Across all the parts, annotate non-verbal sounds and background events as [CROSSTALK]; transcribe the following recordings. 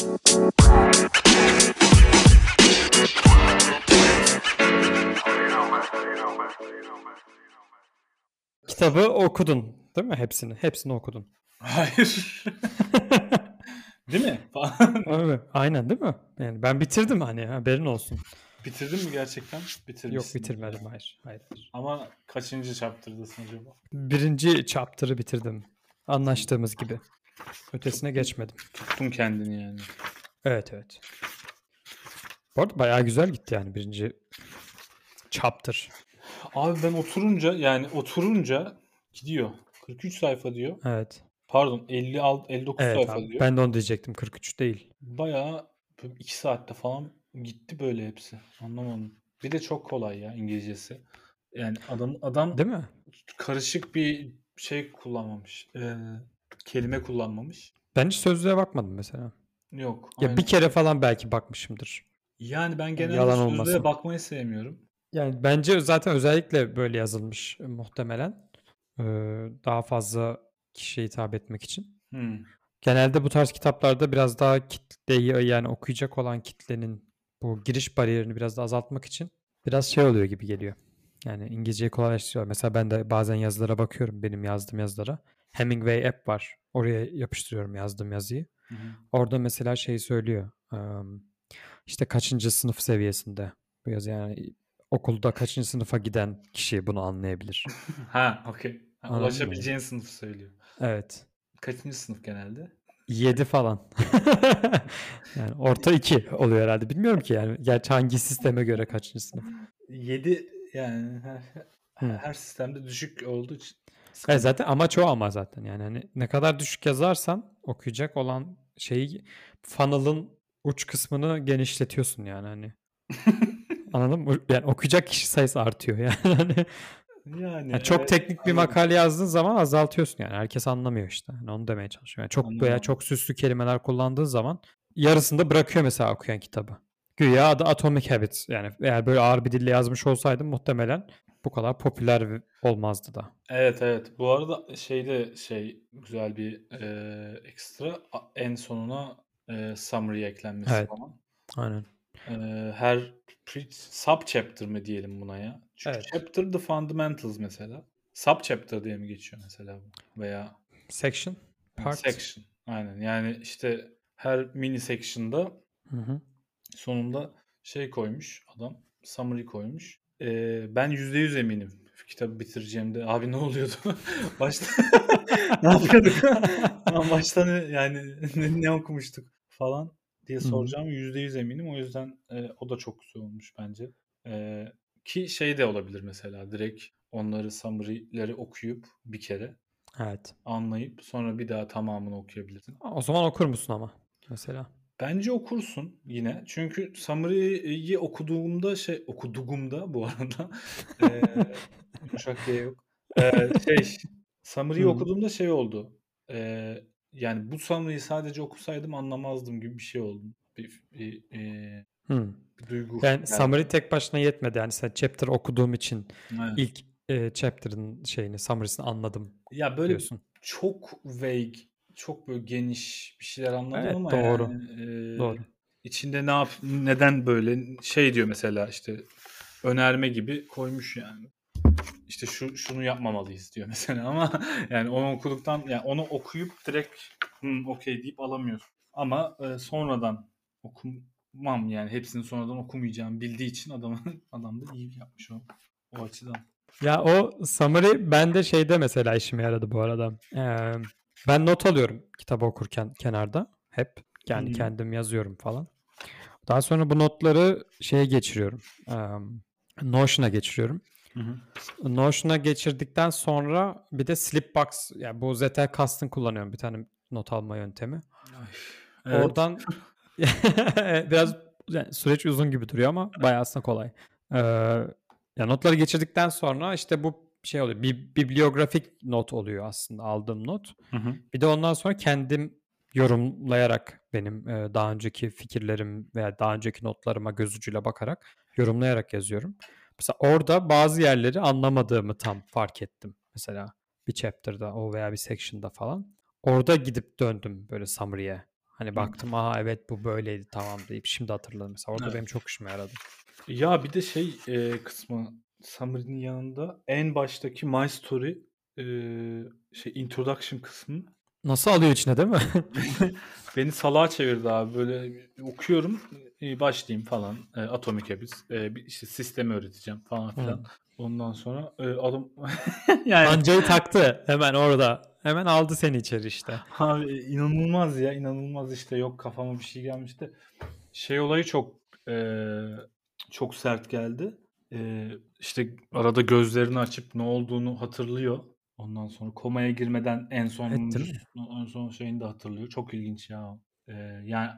Kitabı okudun değil mi hepsini? Hepsini okudun. [LAUGHS] Hayır. değil mi? [LAUGHS] Evet, aynen değil mi? Yani ben bitirdim hani haberin olsun. Bitirdin mi gerçekten? Bitirmişsin. Yok bitirmedim hayır. hayır. hayır. Ama kaçıncı chapter'dasın acaba? Birinci chapter'ı bitirdim. Anlaştığımız gibi. Ötesine geçmedim. Tuttun kendini yani. Evet evet. Bu arada bayağı güzel gitti yani birinci chapter. Abi ben oturunca yani oturunca gidiyor. 43 sayfa diyor. Evet. Pardon 56 59 Evet sayfa abi. diyor. Ben de onu diyecektim 43 değil. Bayağı 2 saatte falan gitti böyle hepsi. Anlamadım. Bir de çok kolay ya İngilizcesi. Yani adam adam Değil mi? karışık bir şey kullanmamış. Ee, kelime kullanmamış. Ben hiç sözlüğe bakmadım mesela. Yok. Ya aynen. bir kere falan belki bakmışımdır. Yani ben genelde Yalan sözlüğe olmasın. bakmayı sevmiyorum. Yani bence zaten özellikle böyle yazılmış e, muhtemelen. Ee, daha fazla kişiye hitap etmek için. Hmm. Genelde bu tarz kitaplarda biraz daha kitleyi yani okuyacak olan kitlenin bu giriş bariyerini biraz da azaltmak için biraz şey oluyor gibi geliyor. Yani İngilizceyi kolaylaştırıyor. Mesela ben de bazen yazılara bakıyorum benim yazdığım yazılara. Hemingway app var. Oraya yapıştırıyorum yazdığım yazıyı. Hı hı. Orada mesela şey söylüyor. işte kaçıncı sınıf seviyesinde bu yazı yani okulda kaçıncı sınıfa giden kişi bunu anlayabilir. [LAUGHS] Ha, okey. Anladın mı? Ulaşabileceğin sınıfı söylüyor. Evet. Kaçıncı sınıf genelde? 7 falan. [LAUGHS] yani orta 2 oluyor herhalde. Bilmiyorum ki yani. Gerçi hangi sisteme göre kaçıncı sınıf. 7 yani her, her sistemde düşük olduğu için. Evet, zaten amaç o ama zaten. Yani hani ne kadar düşük yazarsan okuyacak olan şeyi funnel'ın uç kısmını genişletiyorsun yani hani. [LAUGHS] Anladın mı? Yani okuyacak kişi sayısı artıyor yani. [LAUGHS] Hani yani Yani çok evet, teknik bir anladım. makale yazdığın zaman azaltıyorsun yani. Herkes anlamıyor işte. Yani onu demeye çalışıyorum. Yani çok Anladım, veya çok süslü kelimeler kullandığın zaman yarısında bırakıyor mesela okuyan kitabı. Güya adı Atomic Habits. Yani eğer böyle ağır bir dille yazmış olsaydım muhtemelen bu kadar popüler olmazdı da. Evet evet. Bu arada şeyde şey güzel bir e, ekstra en sonuna e, summary eklenmesi Evet. falan. Aynen. E, her sub chapter mı diyelim buna ya? Çünkü Evet. chapter the fundamentals mesela. Sub chapter diye mi geçiyor mesela bu? Veya Section. Part. section. Aynen. Yani işte her mini section'da Hı hı. sonunda şey koymuş adam. Summary koymuş. Ee, ben %100 eminim kitabı bitireceğimde. Abi ne oluyordu? [LAUGHS] Başta ne yapıyorduk? [LAUGHS] Lan başta ne, yani ne, ne okumuştuk falan diye soracağım. %100 eminim. O yüzden e, o da çok güzel olmuş bence. E, ki şey de olabilir mesela direkt onları summary'leri okuyup bir kere Evet. anlayıp sonra bir daha tamamını okuyabilirsin. O zaman okur musun ama mesela? Bence okursun yine. Çünkü summary'yi okuduğumda şey okuduğumda bu [LAUGHS] arada yumuşak G yok. Eee, şey summary'yi okuduğumda şey oldu. Eee, yani bu summary'yi sadece okusaydım anlamazdım gibi bir şey oldu. Bir, bir, eee, Hı. bir duygu Yani geldi. summary tek başına yetmedi. Yani sen chapter okuduğum için Evet. ilk e, chapter'ın şeyini, summary'sini anladım Ya böyle diyorsun. çok vague, çok böyle geniş bir şeyler anladım Evet, ama doğru. yani eee, Doğru. içinde ne yap neden böyle şey diyor mesela işte önerme gibi koymuş yani. İşte şu şunu yapmamalıyız diyor [LAUGHS] mesela ama yani onu okuduktan yani onu okuyup direkt "Hmm, okey deyip alamıyorsun. Ama e, sonradan okumam yani hepsini sonradan okumayacağım bildiği için adamın [LAUGHS] adam da iyi yapmış o o açıdan. Ya o summary bende şeyde mesela işime yaradı bu arada. Ee, ben not alıyorum kitabı okurken kenarda. Hep yani Hı. kendim yazıyorum falan. Daha sonra bu notları şeye geçiriyorum. Ee, Notion'a geçiriyorum. Notion'a geçirdikten sonra bir de Slipbox yani bu ZT Cast'ın kullanıyorum bir tane not alma yöntemi. Evet. Oradan [LAUGHS] biraz yani süreç uzun gibi duruyor ama bayağı aslında kolay. Ee, ya notları geçirdikten sonra işte bu şey oluyor. Bir bibliografik not oluyor aslında aldığım not. Hı hı. Bir de ondan sonra kendim yorumlayarak benim e, daha önceki fikirlerim veya daha önceki notlarıma göz ucuyla bakarak yorumlayarak yazıyorum. Mesela orada bazı yerleri anlamadığımı tam fark ettim. Mesela bir chapter'da o veya bir section'da falan. Orada gidip döndüm böyle summary'e. Hani baktım aha evet bu böyleydi tamam deyip şimdi hatırladım. Mesela orada Evet. benim çok işime yaradı. Ya bir de şey e, kısmı Summary'nin yanında en baştaki My Story e, şey introduction kısmı Nasıl alıyor içine değil mi? [LAUGHS] beni salağa çevirdi abi. Böyle okuyorum e, başlayayım falan. E, Atomic Habits. E, işte sistemi öğreteceğim falan filan. Hı. Ondan sonra e, adam [LAUGHS] yani Pancayı taktı hemen orada. Hemen aldı seni içeri işte. Abi inanılmaz ya inanılmaz işte yok kafama bir şey gelmişti. Şey olayı çok eee, çok sert geldi. Eee işte arada gözlerini açıp ne olduğunu hatırlıyor. Ondan sonra komaya girmeden en son Evet, değil mi? en son şeyini de hatırlıyor. Çok ilginç ya. Eee, yani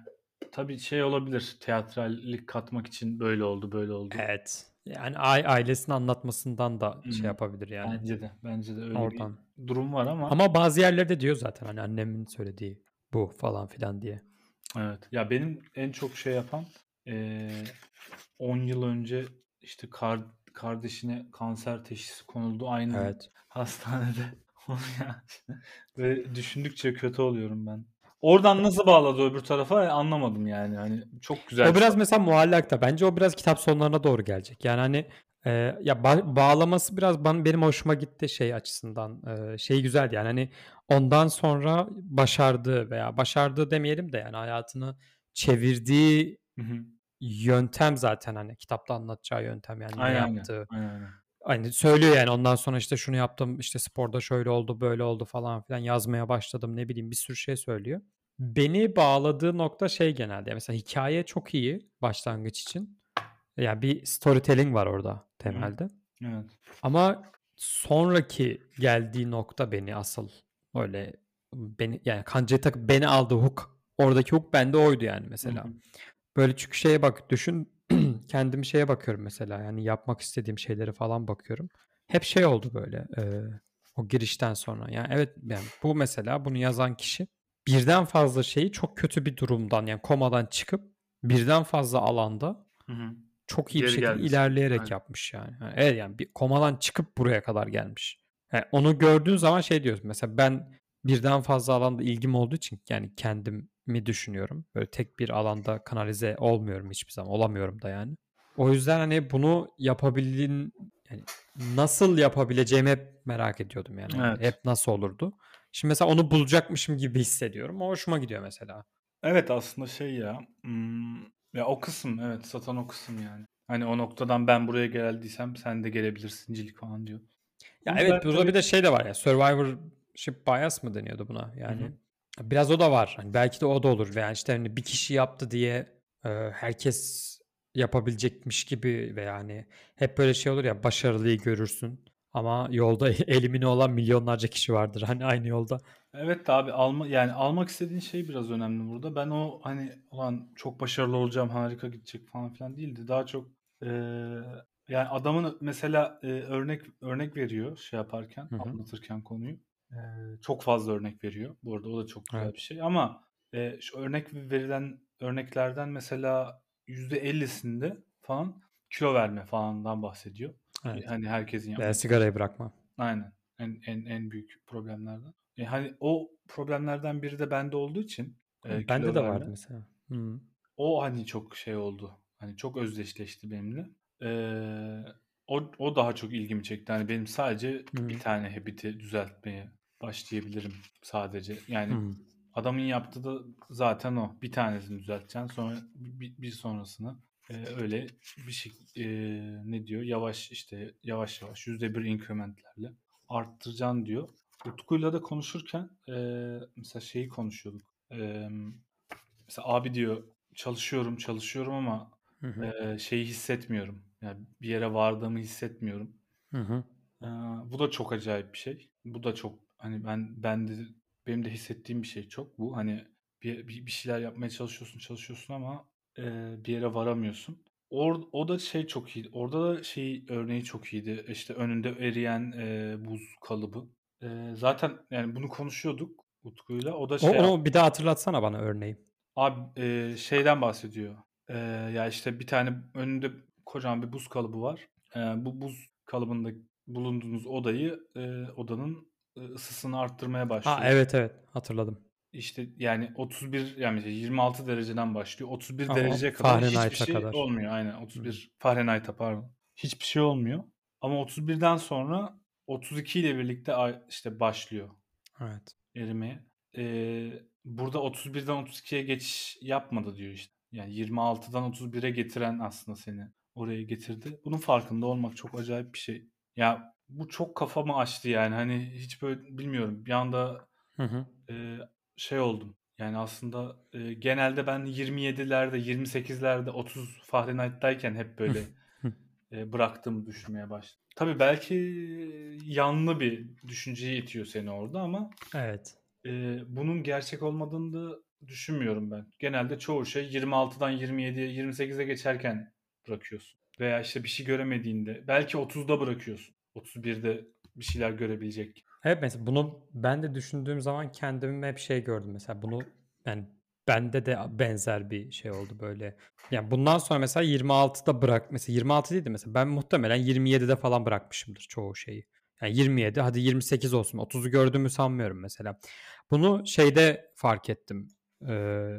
tabii şey olabilir. Teatrallik katmak için böyle oldu, böyle oldu. Evet. Yani ai- ailesinin anlatmasından da Hı. şey yapabilir yani. Bence de bence de öyle Oradan. bir durum var ama Ama bazı yerlerde diyor zaten hani annemin söylediği bu falan filan diye. Evet. Ya benim en çok şey yapan eee 10 yıl önce işte kar, kardeşine kanser teşhisi konuldu aynı Evet. hastanede. [LAUGHS] Böyle düşündükçe kötü oluyorum ben. Oradan nasıl bağladı öbür tarafa anlamadım yani. Hani çok güzel. O biraz mesela muallakta. Bence o biraz kitap sonlarına doğru gelecek. Yani hani e, ya ba- bağlaması biraz bana, benim hoşuma gitti şey açısından. E, şey güzeldi yani hani ondan sonra başardığı veya başardığı demeyelim de yani hayatını çevirdiği Hı hı. Yöntem zaten hani kitapta anlatacağı yöntem yani ne Aynen, aynen. yaptığı. Aynen, aynen. Hani söylüyor yani ondan sonra işte şunu yaptım işte sporda şöyle oldu böyle oldu falan filan yazmaya başladım ne bileyim bir sürü şey söylüyor. Beni bağladığı nokta şey genelde mesela hikaye çok iyi başlangıç için. Yani bir storytelling var orada temelde. Evet. Ama sonraki geldiği nokta beni asıl öyle beni yani kancayı takıp beni aldı hook. Oradaki hook bende oydu yani mesela. Hı hı. Böyle çünkü şeye bak düşün [CLEARS THROAT] kendimi şeye bakıyorum mesela yani yapmak istediğim şeyleri falan bakıyorum. Hep şey oldu böyle e, o girişten sonra. Yani evet yani bu mesela bunu yazan kişi birden fazla şeyi çok kötü bir durumdan yani komadan çıkıp birden fazla alanda Hı hı. çok iyi bir Geri şekilde gelmiş. ilerleyerek Aynen. yapmış yani. Yani evet yani bir komadan çıkıp buraya kadar gelmiş. Yani onu gördüğün zaman şey diyorsun mesela ben birden fazla alanda ilgim olduğu için yani kendimi düşünüyorum. Böyle tek bir alanda kanalize olmuyorum hiçbir zaman. Olamıyorum da yani. O yüzden hani bunu yapabildiğin yani nasıl yapabileceğimi hep merak ediyordum yani. Evet. Hep nasıl olurdu. Şimdi mesela onu bulacakmışım gibi hissediyorum. O hoşuma gidiyor mesela. Evet aslında şey ya. hmm, ya o kısım evet satan o kısım yani. Hani o noktadan ben buraya geldiysem sen de gelebilirsincilik falan diyor. Ya Ama evet burada tabii- bir de şey de var ya Survivorship bias mı deniyordu buna yani. Hı Biraz o da var. Hani belki de o da olur. Veya işte hani bir kişi yaptı diye e, herkes yapabilecekmiş gibi ve yani hep böyle şey olur ya başarılıyı görürsün ama yolda [LAUGHS] elimine olan milyonlarca kişi vardır hani aynı yolda. Evet abi alma yani almak istediğin şey biraz önemli burada. Ben o hani ulan çok başarılı olacağım, harika gidecek falan filan değildi. Daha çok eee, yani adamın mesela eee, örnek örnek veriyor şey yaparken, Hı hı. anlatırken konuyu. Çok fazla örnek veriyor. Bu arada o da çok güzel Evet. bir şey ama eee, şu örnek verilen örneklerden mesela %50'sinde falan kilo verme falandan bahsediyor. Evet. Hani herkesin yapması sigarayı bırakma. Aynen. En en en büyük problemlerden. E hani o problemlerden biri de bende olduğu için e, Bende de verme. vardı mesela. Hı. O hani çok şey oldu. Hani çok özdeşleşti benimle. Ee, o o daha çok ilgimi çekti. Hani benim sadece Hı. bir tane habit'i düzeltmeye başlayabilirim sadece. Yani Hı. adamın yaptığı da zaten o. Bir tanesini düzelteceksin. Sonra bir, bir sonrasını e, öyle bir şey e, ne diyor? Yavaş işte yavaş yavaş yüzde bir incrementlerle arttıracaksın diyor. Utku'yla da konuşurken e, mesela şeyi konuşuyorduk. E, mesela abi diyor çalışıyorum çalışıyorum ama Hı hı. e, şeyi hissetmiyorum. Yani bir yere vardığımı hissetmiyorum. Hı hı. Ee, bu da çok acayip bir şey. Bu da çok hani ben ben de benim de hissettiğim bir şey çok bu. Hani bir, bir, şeyler yapmaya çalışıyorsun çalışıyorsun ama e, bir yere varamıyorsun. Or, o da şey çok iyi. Orada da şey örneği çok iyiydi. İşte önünde eriyen e, buz kalıbı. E, zaten yani bunu konuşuyorduk Utku'yla. O da O, şey onu bir daha hatırlatsana bana örneği. Abi e, şeyden bahsediyor. E, ya işte bir tane önünde kocaman bir buz kalıbı var. E, bu buz kalıbında bulunduğunuz odayı e, odanın ısısını arttırmaya başlıyor. Ha evet evet hatırladım. işte yani 31 yani mesela 26 dereceden başlıyor. 31 Ama dereceye kadar hiçbir Fahrenheit'a şey kadar. olmuyor. Aynen 31 Fahrenheit'a pardon. Hiçbir şey olmuyor. Ama 31'den sonra 32 ile birlikte işte başlıyor Evet. erimeye. Ee, burada 31'den 32'ye geçiş yapmadı diyor işte. Yani 26'dan 31'e getiren aslında seni oraya getirdi. Bunun farkında olmak çok acayip bir şey. Ya bu çok kafamı açtı yani. Hani hiç böyle bilmiyorum. Bir anda Hı hı. e, şey oldum. Yani aslında e, genelde ben 27'lerde, 28'lerde, 30 Fahrenheit'tayken hep böyle [LAUGHS] e, bıraktığımı düşünmeye başladım. Tabii belki yanlı bir düşünceye itiyor seni orada ama Evet. e, bunun gerçek olmadığını da düşünmüyorum ben. Genelde çoğu şey 26'dan 27'ye, 28'e geçerken bırakıyorsun. Veya işte bir şey göremediğinde belki 30'da bırakıyorsun. 31'de bir şeyler görebilecek. Evet mesela bunu ben de düşündüğüm zaman kendimi hep şey gördüm mesela bunu yani bende de benzer bir şey oldu böyle. Yani bundan sonra mesela 26'da bırak mesela 26 değildi mesela ben muhtemelen 27'de falan bırakmışımdır çoğu şeyi. Yani 27 hadi 28 olsun 30'u gördüğümü sanmıyorum mesela. Bunu şeyde fark ettim. Ee,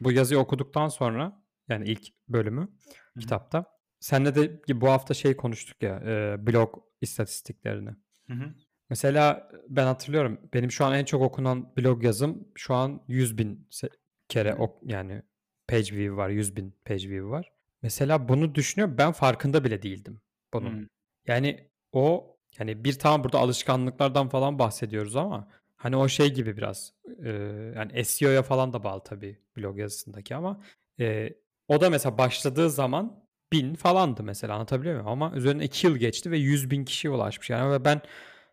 bu yazıyı okuduktan sonra yani ilk bölümü Hı-hı. kitapta. Senle de bu hafta şey konuştuk ya e, blog istatistiklerini. Hı hı. Mesela ben hatırlıyorum benim şu an en çok okunan blog yazım şu an 100 bin kere ok yani page view var 100 bin page view var. Mesela bunu düşünüyorum ben farkında bile değildim bunun. Hmm. Yani o yani bir tamam burada alışkanlıklardan falan bahsediyoruz ama hani o şey gibi biraz e, yani SEO'ya falan da bağlı tabii blog yazısındaki ama e, o da mesela başladığı zaman bin falandı mesela anlatabiliyor muyum? Ama üzerine 2 yıl geçti ve 100 bin kişiye ulaşmış. Yani ve ben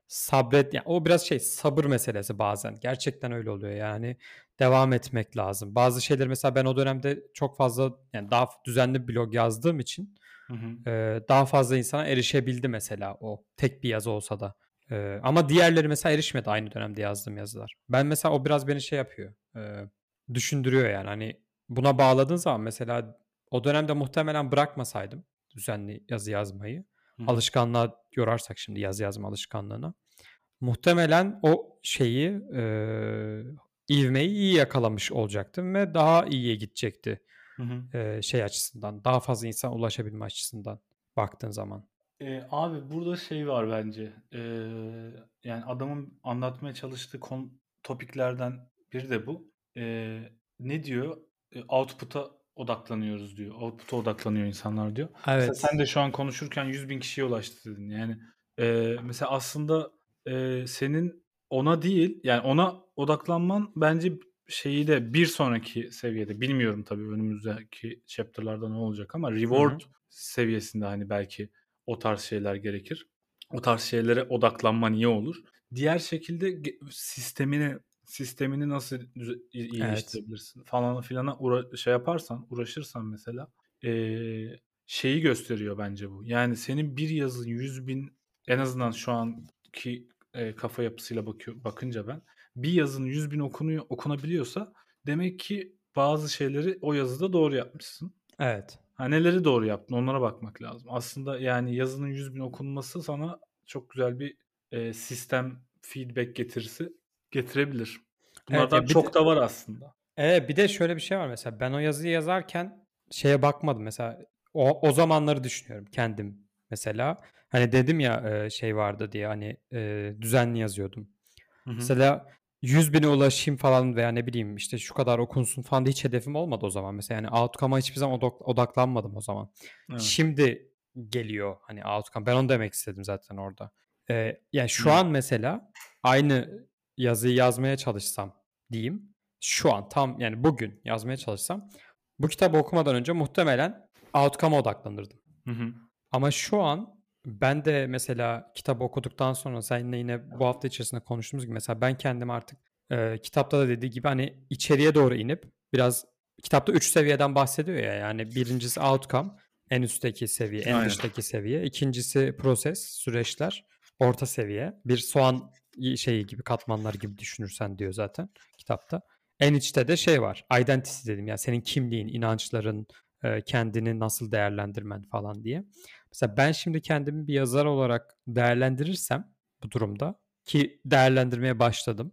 sabret yani o biraz şey sabır meselesi bazen. Gerçekten öyle oluyor yani. Devam etmek lazım. Bazı şeyler mesela ben o dönemde çok fazla yani daha düzenli blog yazdığım için hı hı. E, daha fazla insana erişebildi mesela o tek bir yazı olsa da. E, ama diğerleri mesela erişmedi aynı dönemde yazdığım yazılar. Ben mesela o biraz beni şey yapıyor. E, düşündürüyor yani hani buna bağladığın zaman mesela o dönemde muhtemelen bırakmasaydım düzenli yazı yazmayı Hı. alışkanlığa yorarsak şimdi yazı yazma alışkanlığına muhtemelen o şeyi e, ivmeyi iyi yakalamış olacaktım ve daha iyiye gidecekti hı hı. E, şey açısından daha fazla insan ulaşabilme açısından baktığın zaman. E, abi burada şey var bence e, yani adamın anlatmaya çalıştığı konu, topiklerden biri de bu. E, ne diyor? E, output'a odaklanıyoruz diyor. Output'a odaklanıyor insanlar diyor. Evet. Mesela sen de şu an konuşurken 100 bin kişiye ulaştı dedin. Yani e, mesela aslında e, senin ona değil yani ona odaklanman bence şeyi de bir sonraki seviyede bilmiyorum tabii önümüzdeki chapter'larda ne olacak ama reward Hı-hı. seviyesinde hani belki o tarz şeyler gerekir. O tarz şeylere odaklanman iyi olur. Diğer şekilde sistemini sistemini nasıl iyileştirebilirsin evet. falan filana uğra- şey yaparsan, uğraşırsan mesela ee, şeyi gösteriyor bence bu. Yani senin bir yazın 100 bin en azından şu anki e, kafa yapısıyla bakıyor bakınca ben bir yazın 100 bin okunuyor okunabiliyorsa demek ki bazı şeyleri o yazıda doğru yapmışsın. Evet. Ha, neleri doğru yaptın onlara bakmak lazım. Aslında yani yazının 100 bin okunması sana çok güzel bir e, sistem feedback getirisi getirebilir. Bunlardan evet, çok de, da var aslında. Evet bir de şöyle bir şey var mesela ben o yazıyı yazarken şeye bakmadım mesela o, o zamanları düşünüyorum kendim mesela. Hani dedim ya şey vardı diye hani düzenli yazıyordum. Hı hı. Mesela 100 bine ulaşayım falan veya ne bileyim işte şu kadar okunsun falan da hiç hedefim olmadı o zaman. Mesela yani outcome'a hiçbir zaman odaklanmadım o zaman. Evet. Şimdi geliyor hani outcome. Ben onu demek istedim zaten orada. Ee, yani şu Hı. an mesela aynı yazıyı yazmaya çalışsam diyeyim. Şu an tam yani bugün yazmaya çalışsam bu kitabı okumadan önce muhtemelen outcome'a odaklanırdım. Hı hı. Ama şu an ben de mesela kitap okuduktan sonra seninle yine bu hafta içerisinde konuştuğumuz gibi mesela ben kendim artık e, kitapta da dediği gibi hani içeriye doğru inip biraz kitapta üç seviyeden bahsediyor ya yani birincisi outcome en üstteki seviye en Aynen. dıştaki seviye ikincisi proses süreçler orta seviye bir soğan şeyi gibi katmanlar gibi düşünürsen diyor zaten kitapta. En içte de şey var identity dedim yani senin kimliğin inançların kendini nasıl değerlendirmen falan diye. Mesela ben şimdi kendimi bir yazar olarak değerlendirirsem bu durumda ki değerlendirmeye başladım.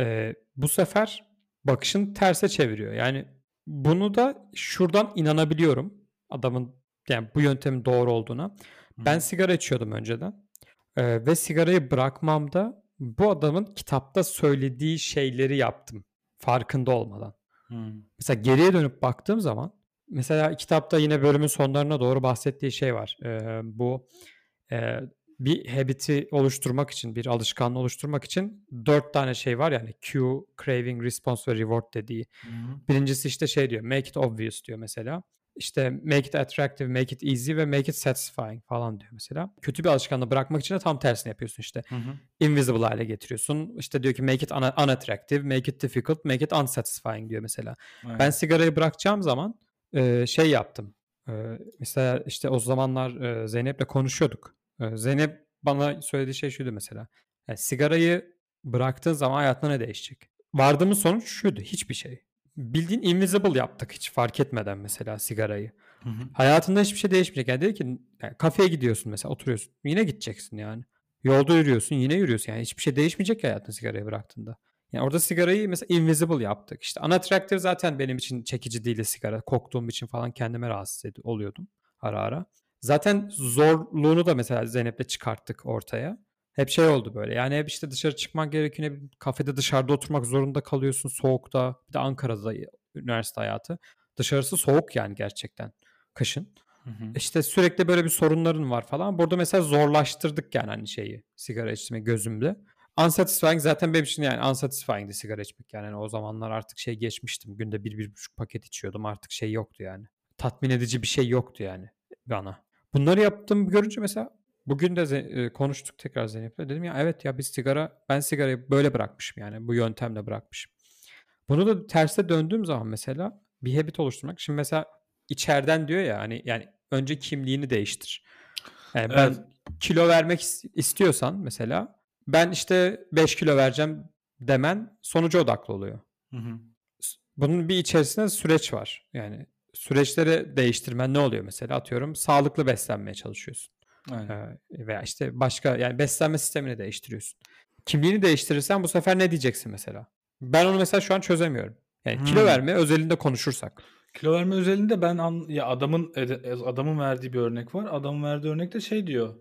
e, bu sefer bakışın terse çeviriyor. Yani bunu da şuradan inanabiliyorum adamın yani bu yöntemin doğru olduğuna. Ben sigara içiyordum önceden e, ve sigarayı bırakmamda bu adamın kitapta söylediği şeyleri yaptım farkında olmadan. Hmm. Mesela geriye dönüp baktığım zaman mesela kitapta yine bölümün sonlarına doğru bahsettiği şey var. Ee, bu e, bir habit'i oluşturmak için, bir alışkanlığı oluşturmak için dört tane şey var yani cue, craving, response ve reward dediği. Hı. Birincisi işte şey diyor, make it obvious diyor mesela. İşte make it attractive, make it easy ve make it satisfying falan diyor mesela. Kötü bir alışkanlığı bırakmak için de tam tersini yapıyorsun işte. Hı hı. Invisible hale getiriyorsun. İşte diyor ki make it una- unattractive, make it difficult, make it unsatisfying diyor mesela. Aynen. Ben sigarayı bırakacağım zaman e, şey yaptım. E, mesela işte o zamanlar e, Zeynep'le konuşuyorduk. E, Zeynep bana söylediği şey şuydu mesela. Yani sigarayı bıraktığın zaman hayatında ne değişecek? Vardığımız sonuç şuydu. Hiçbir şey. Bildiğin invisible yaptık hiç fark etmeden mesela sigarayı. Hı hı. Hayatında hiçbir şey değişmeyecek. Yani dedi ki yani kafeye gidiyorsun mesela oturuyorsun. Yine gideceksin yani. Yolda yürüyorsun yine yürüyorsun. Yani hiçbir şey değişmeyecek hayatında sigarayı bıraktığında. Yani orada sigarayı mesela invisible yaptık. İşte unattractive zaten benim için çekici değildi sigara. Koktuğum için falan kendime rahatsız ed- oluyordum ara ara. Zaten zorluğunu da mesela Zeynep'le çıkarttık ortaya. Hep şey oldu böyle. Yani hep işte dışarı çıkmak gerekiyor. bileyim, Kafede dışarıda oturmak zorunda kalıyorsun soğukta. Bir de Ankara'da üniversite hayatı. Dışarısı soğuk yani gerçekten kışın. Hı hı. İşte sürekli böyle bir sorunların var falan. Burada mesela zorlaştırdık yani hani şeyi sigara içmeyi gözümde. Unsatisfying zaten benim için yani unsatisfying'di sigara içmek yani. Hani o zamanlar artık şey geçmiştim. Günde bir, bir buçuk paket içiyordum. Artık şey yoktu yani. Tatmin edici bir şey yoktu yani bana. Bunları yaptım görünce mesela bugün de e, konuştuk tekrar Zeynep'le. Dedim ya evet ya biz sigara ben sigarayı böyle bırakmışım yani bu yöntemle bırakmışım. Bunu da terse döndüğüm zaman mesela bir habit oluşturmak. Şimdi mesela içeriden diyor ya hani yani önce kimliğini değiştir. Yani ben Evet. kilo vermek is- istiyorsan mesela ben işte 5 kilo vereceğim demen sonuca odaklı oluyor. Hı hı. Bunun bir içerisinde süreç var. Yani süreçleri değiştirmen ne oluyor mesela atıyorum sağlıklı beslenmeye çalışıyorsun. Aynen. Ee, veya işte başka yani beslenme sistemini değiştiriyorsun. Kimliğini değiştirirsen bu sefer ne diyeceksin mesela? Ben onu mesela şu an çözemiyorum. Yani kilo Hmm. verme özelinde konuşursak. Kilo verme özelinde ben an, ya adamın ede- adamın verdiği bir örnek var. Adamın verdiği örnekte şey diyor.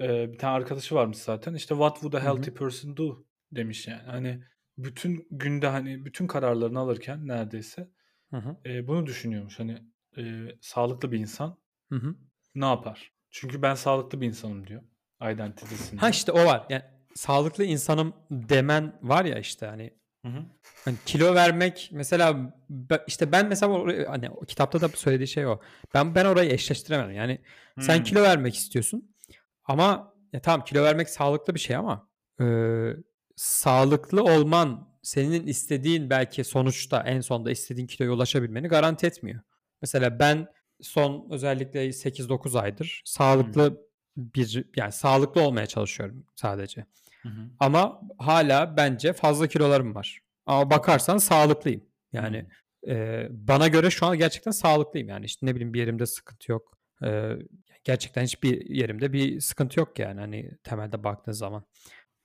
e, bir tane arkadaşı varmış zaten. İşte what would a healthy person do demiş yani. Hani bütün günde hani bütün kararlarını alırken neredeyse Hı hı. e, bunu düşünüyormuş. Hani e, sağlıklı bir insan Hı hı. ne yapar? Çünkü ben sağlıklı bir insanım diyor. Identity'sinde. Ha işte o var. Yani sağlıklı insanım demen var ya işte hani Hı hı. Hani kilo vermek mesela işte ben mesela orayı- hani kitapta da söylediği şey o. Ben ben orayı eşleştiremem. Yani sen Hmm. kilo vermek istiyorsun ama ya tamam kilo vermek sağlıklı bir şey ama e, sağlıklı olman senin istediğin belki sonuçta en sonda istediğin kiloya ulaşabilmeni garanti etmiyor. Mesela ben son özellikle 8-9 aydır sağlıklı bir yani sağlıklı olmaya çalışıyorum sadece. Hı hı. Ama hala bence fazla kilolarım var. Ama bakarsan sağlıklıyım. Yani e, bana göre şu an gerçekten sağlıklıyım. Yani işte ne bileyim bir yerimde sıkıntı yok. E, gerçekten hiçbir yerimde bir sıkıntı yok yani hani temelde baktığın zaman.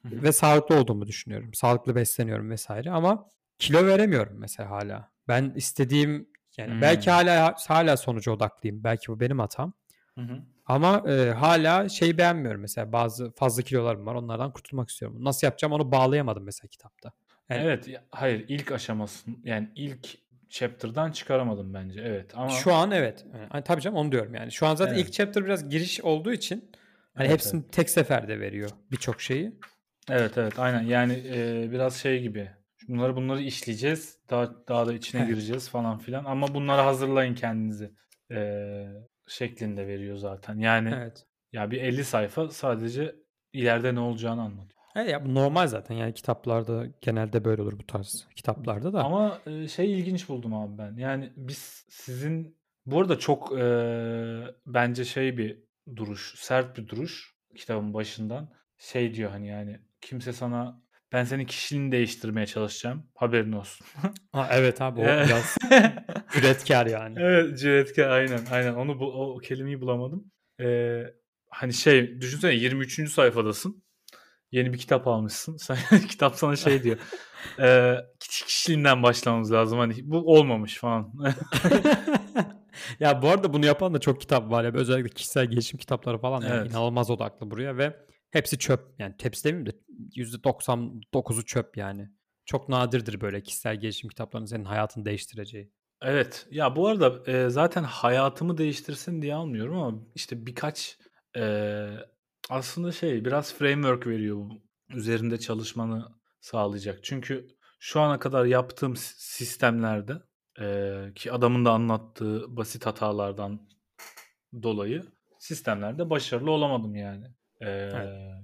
Hı hı. Ve sağlıklı olduğumu düşünüyorum. Sağlıklı besleniyorum vesaire ama kilo veremiyorum mesela hala. Ben istediğim yani Hmm. belki hala hala sonuca odaklıyım. Belki bu benim hatam. Hı hı. Ama e, hala şey beğenmiyorum mesela bazı fazla kilolarım var onlardan kurtulmak istiyorum. Nasıl yapacağım onu bağlayamadım mesela kitapta. Yani Evet, hayır ilk aşaması yani ilk chapter'dan çıkaramadım bence. Evet ama Şu an evet. Yani, hani tabii canım onu diyorum yani. Şu an zaten Evet. ilk chapter biraz giriş olduğu için hani Evet, hepsini tek seferde veriyor birçok şeyi. evet evet aynen yani e, biraz şey gibi. Bunları bunları işleyeceğiz. Daha daha da içine gireceğiz falan filan ama bunları hazırlayın kendinizi e, şeklinde veriyor zaten. Yani Evet. ya bir 50 sayfa sadece ileride ne olacağını anlatıyor. Evet ya bu normal zaten yani kitaplarda genelde böyle olur bu tarz kitaplarda da. Ama e, şey ilginç buldum abi ben. Yani biz sizin bu arada çok e, bence şey bir duruş, sert bir duruş kitabın başından. Şey diyor hani yani kimse sana ben senin kişiliğini değiştirmeye çalışacağım. Haberin olsun. [LAUGHS] Ha, evet abi o biraz [LAUGHS] üretkar yani. Evet, cüretkar aynen aynen onu bu, o kelimeyi bulamadım. Ee, hani şey düşünsene 23. sayfadasın. yeni bir kitap almışsın. [LAUGHS] Sen, kitap sana şey diyor. e, kişiliğinden başlamamız lazım. Hani bu olmamış falan. ya bu arada bunu yapan da çok kitap var ya. Özellikle kişisel gelişim kitapları falan yani Evet. inanılmaz odaklı buraya ve hepsi çöp. Yani hepsi demeyeyim de %99'u çöp yani. Çok nadirdir böyle kişisel gelişim kitaplarının senin hayatını değiştireceği. Evet. Ya bu arada e, zaten hayatımı değiştirsin diye almıyorum ama işte birkaç e, aslında şey biraz framework veriyor bu. Üzerinde çalışmanı sağlayacak. Çünkü şu ana kadar yaptığım sistemlerde e, ki adamın da anlattığı basit hatalardan dolayı sistemlerde başarılı olamadım yani. E,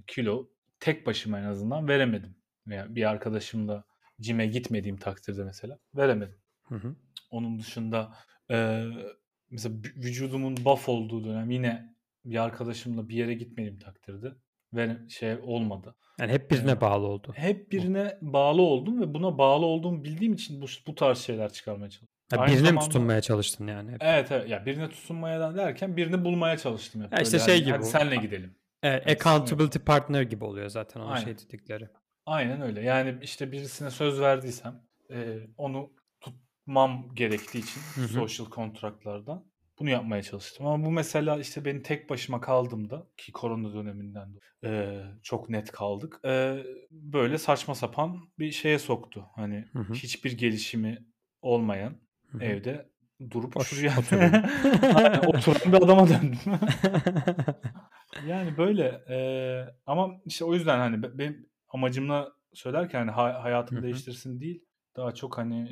Kilo tek başıma en azından veremedim. Veya bir arkadaşımla cime gitmediğim takdirde mesela veremedim. Hı hı. Onun dışında e, mesela vü- vücudumun buff olduğu dönem yine bir arkadaşımla bir yere gitmediğim takdirde ve şey olmadı. Yani hep birine Evet. bağlı oldu. Hep birine bağlı oldum ve buna bağlı olduğumu bildiğim için bu, bu tarz şeyler çıkarmaya çalıştım. Ya Aynı birine mi zamanda- tutunmaya çalıştın yani? hep? Evet evet ya birine tutunmaya derken birini bulmaya çalıştım hep. Ya işte Böyle şey hani, gibi Hadi bu. senle gidelim. Evet, Evet, accountability partner gibi oluyor zaten onun Aynen. şey dedikleri. Aynen öyle. Yani işte birisine söz verdiysem e, onu tutmam gerektiği için Hı hı. social kontratlardan bunu yapmaya çalıştım. Ama bu mesela işte beni tek başıma kaldığımda ki korona döneminden de e, çok net kaldık. e, böyle saçma sapan bir şeye soktu. Hani Hı hı. hiçbir gelişimi olmayan Hı hı. evde durup Boş şuraya oturuyorum. [LAUGHS] Aynen, oturan bir adama döndüm. [LAUGHS] Yani böyle eee, ama işte o yüzden hani be- benim amacımla söylerken hani hay- hayatımı değiştirsin değil daha çok hani